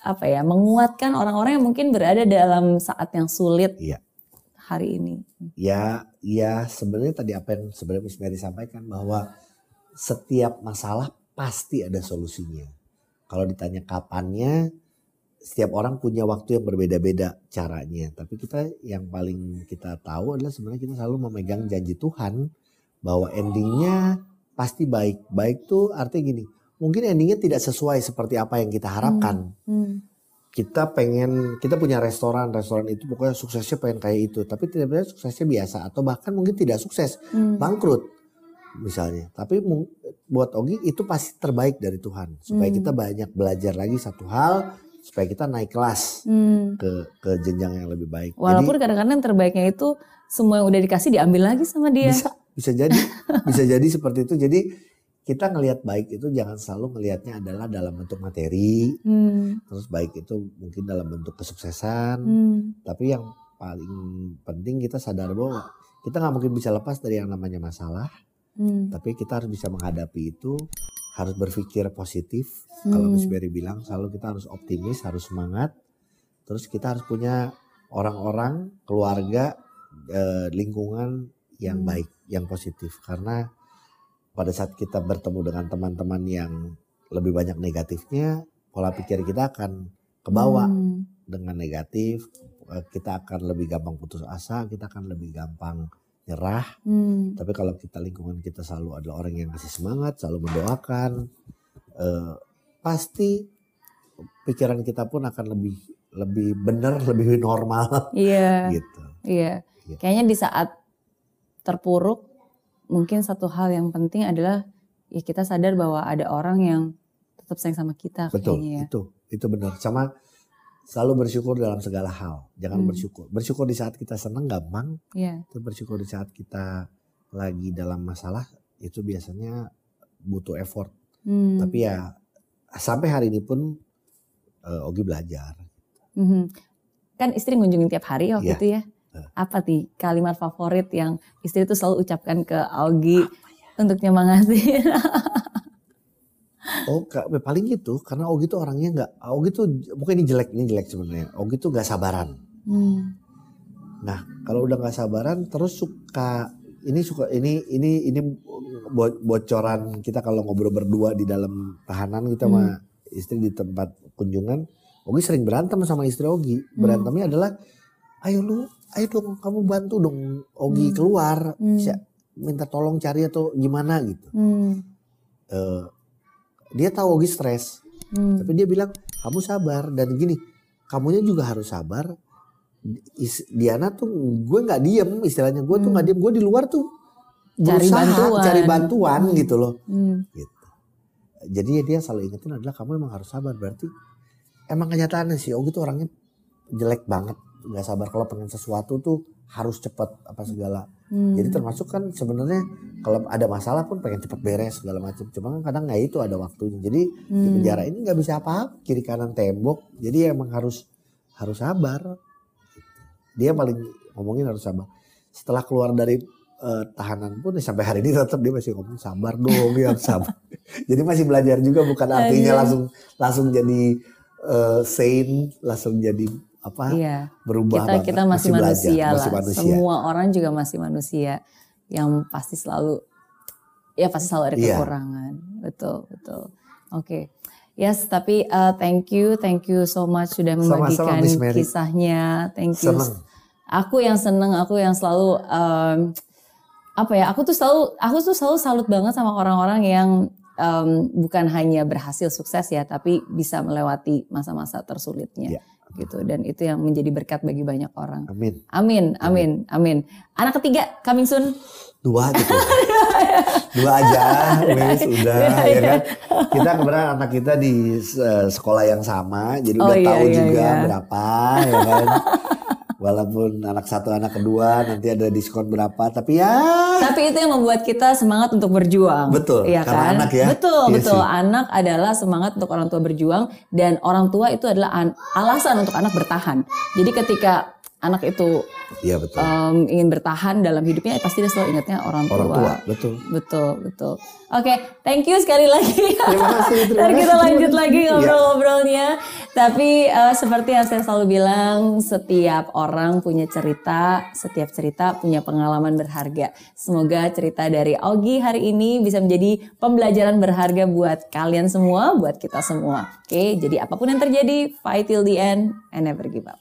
apa ya menguatkan orang-orang yang mungkin berada dalam saat yang sulit Iya. Hari ini. Ya, ya sebenarnya tadi apa yang sebenarnya Miss Mary sampaikan bahwa setiap masalah pasti ada solusinya. Kalau ditanya kapannya, setiap orang punya waktu yang berbeda-beda caranya. Tapi kita yang paling kita tahu adalah sebenarnya kita selalu memegang janji Tuhan bahwa endingnya pasti baik. Baik tuh artinya gini, mungkin endingnya tidak sesuai seperti apa yang kita harapkan Hmm. Kita pengen kita punya restoran restoran itu pokoknya suksesnya pengen kayak itu tapi tidak suksesnya biasa atau bahkan mungkin tidak sukses Hmm. bangkrut misalnya. Tapi buat Ogi itu pasti terbaik dari Tuhan supaya Hmm. kita banyak belajar lagi satu hal supaya kita naik kelas Hmm. ke ke jenjang yang lebih baik. Walaupun kadang-kadang terbaiknya itu semua yang udah dikasih diambil lagi sama dia. bisa bisa jadi bisa jadi seperti itu. Jadi kita ngelihat baik itu jangan selalu ngelihatnya adalah dalam bentuk materi, Hmm. terus baik itu mungkin dalam bentuk kesuksesan, Hmm. tapi yang paling penting kita sadar bahwa kita nggak mungkin bisa lepas dari yang namanya masalah. Hmm. tapi kita harus bisa menghadapi itu harus berpikir positif kalau Hmm. Miss Berry bilang selalu kita harus optimis harus semangat terus kita harus punya orang-orang keluarga eh, lingkungan yang Hmm. baik yang positif karena pada saat kita bertemu dengan teman-teman yang lebih banyak negatifnya pola pikir kita akan ke bawah Hmm. dengan negatif eh, kita akan lebih gampang putus asa kita akan lebih gampang nyerah Hmm. tapi kalau kita lingkungan kita selalu adalah orang yang kasih semangat, selalu mendoakan, eh, pasti pikiran kita pun akan lebih lebih benar, lebih normal Iya. gitu. Iya. Iya. Kayaknya di saat terpuruk mungkin satu hal yang penting adalah ya kita sadar bahwa ada orang yang tetap sayang sama kita Betul, kayaknya ya. itu itu benar. Sama selalu bersyukur dalam segala hal. Jangan Hmm. bersyukur. Bersyukur di saat kita senang gampang, Iya. tapi bersyukur di saat kita lagi dalam masalah itu biasanya butuh effort. Hmm. Tapi ya sampai hari ini pun eh, Ogi belajar. Mhm. Kan istri ngunjungin tiap hari waktu Iya. itu ya. Apa nih kalimat favorit yang istri itu selalu ucapkan ke Augie untuk nyemangatin? Oh, paling gitu karena Ogi tuh orangnya nggak, Ogi tuh mungkin ini jelek, ini jelek sebenarnya. Ogi tuh nggak sabaran. Hmm. Nah, kalau udah nggak sabaran terus suka ini suka ini ini ini bo- bocoran kita kalau ngobrol berdua di dalam tahanan kita sama istri di tempat kunjungan. Ogi sering berantem sama istri Ogi. Berantemnya adalah, ayo lu, ayo dong kamu bantu dong Ogi Hmm. keluar, Hmm. Bisa minta tolong cari atau gimana gitu. Hmm. Eh, dia tahu Ogi stres. Hmm. Tapi dia bilang kamu sabar dan gini, kamunya juga harus sabar. Is- Diana tuh gue nggak diem istilahnya gue tuh Hmm. nggak diem gue di luar tuh Cari berusaha bantuan. cari bantuan gitu loh. Hmm. Gitu. Jadi ya dia selalu ingetin adalah kamu emang harus sabar berarti emang kenyataannya sih Ogi tuh orangnya jelek banget nggak sabar kalau pengen sesuatu tuh harus cepet apa segala. Hmm. Jadi termasuk kan sebenarnya kalau ada masalah pun pengen cepet beres segala macam. Cuma kan kadang nggak itu ada waktunya. Jadi di Hmm. penjara ini nggak bisa apa-apa kiri kanan tembok jadi emang harus harus sabar dia paling ngomongin harus sabar setelah keluar dari eh, tahanan pun ya sampai hari ini tetap dia masih ngomong sabar dong ya sabar jadi masih belajar juga bukan artinya Aduh. langsung langsung jadi eh, sane langsung jadi apa Iya. berubah kita banget. kita masih, belajar, manusia lah. masih manusia Semua orang juga masih manusia yang pasti selalu ya pasti selalu ada Iya. kekurangan. Betul, betul. Oke. Yes, tapi uh, thank you, thank you so much sudah membagikan kisahnya. Thank you. seneng Aku yang seneng, aku yang selalu um, apa ya? Aku tuh selalu, aku tuh selalu salut banget sama orang-orang yang um, bukan hanya berhasil sukses ya, tapi bisa melewati masa-masa tersulitnya, Iya. Gitu. Dan itu yang menjadi berkat bagi banyak orang. amin Amin, amin, amin. Anak ketiga coming soon. dua gitu dua aja wes udah Iya, ya iya. kan kita kebetulan anak kita di eh, sekolah yang sama jadi Oh, udah iya, tahu iya, juga iya. berapa ya kan walaupun anak satu anak kedua nanti ada diskon berapa tapi ya Tapi itu yang membuat kita semangat untuk berjuang. Betul, Iya karena kan? anak ya. Betul, Iya betul. sih. Anak adalah semangat untuk orang tua berjuang dan orang tua itu adalah an- alasan untuk anak bertahan. Jadi ketika anak itu iya betul um, ingin bertahan dalam hidupnya pasti dia selalu ingatnya orang tua. orang tua betul Betul, betul. Oke, thank you sekali lagi. terima kasih terima Ntar kita kasih. lanjut lagi Iya. ngobrol-ngobrolnya. Tapi eh, seperti yang saya selalu bilang, setiap orang punya cerita, setiap cerita punya pengalaman berharga. Semoga cerita dari Ogi hari ini bisa menjadi pembelajaran berharga buat kalian semua, buat kita semua. Oke, jadi apa pun yang terjadi, fight till the end and never give up.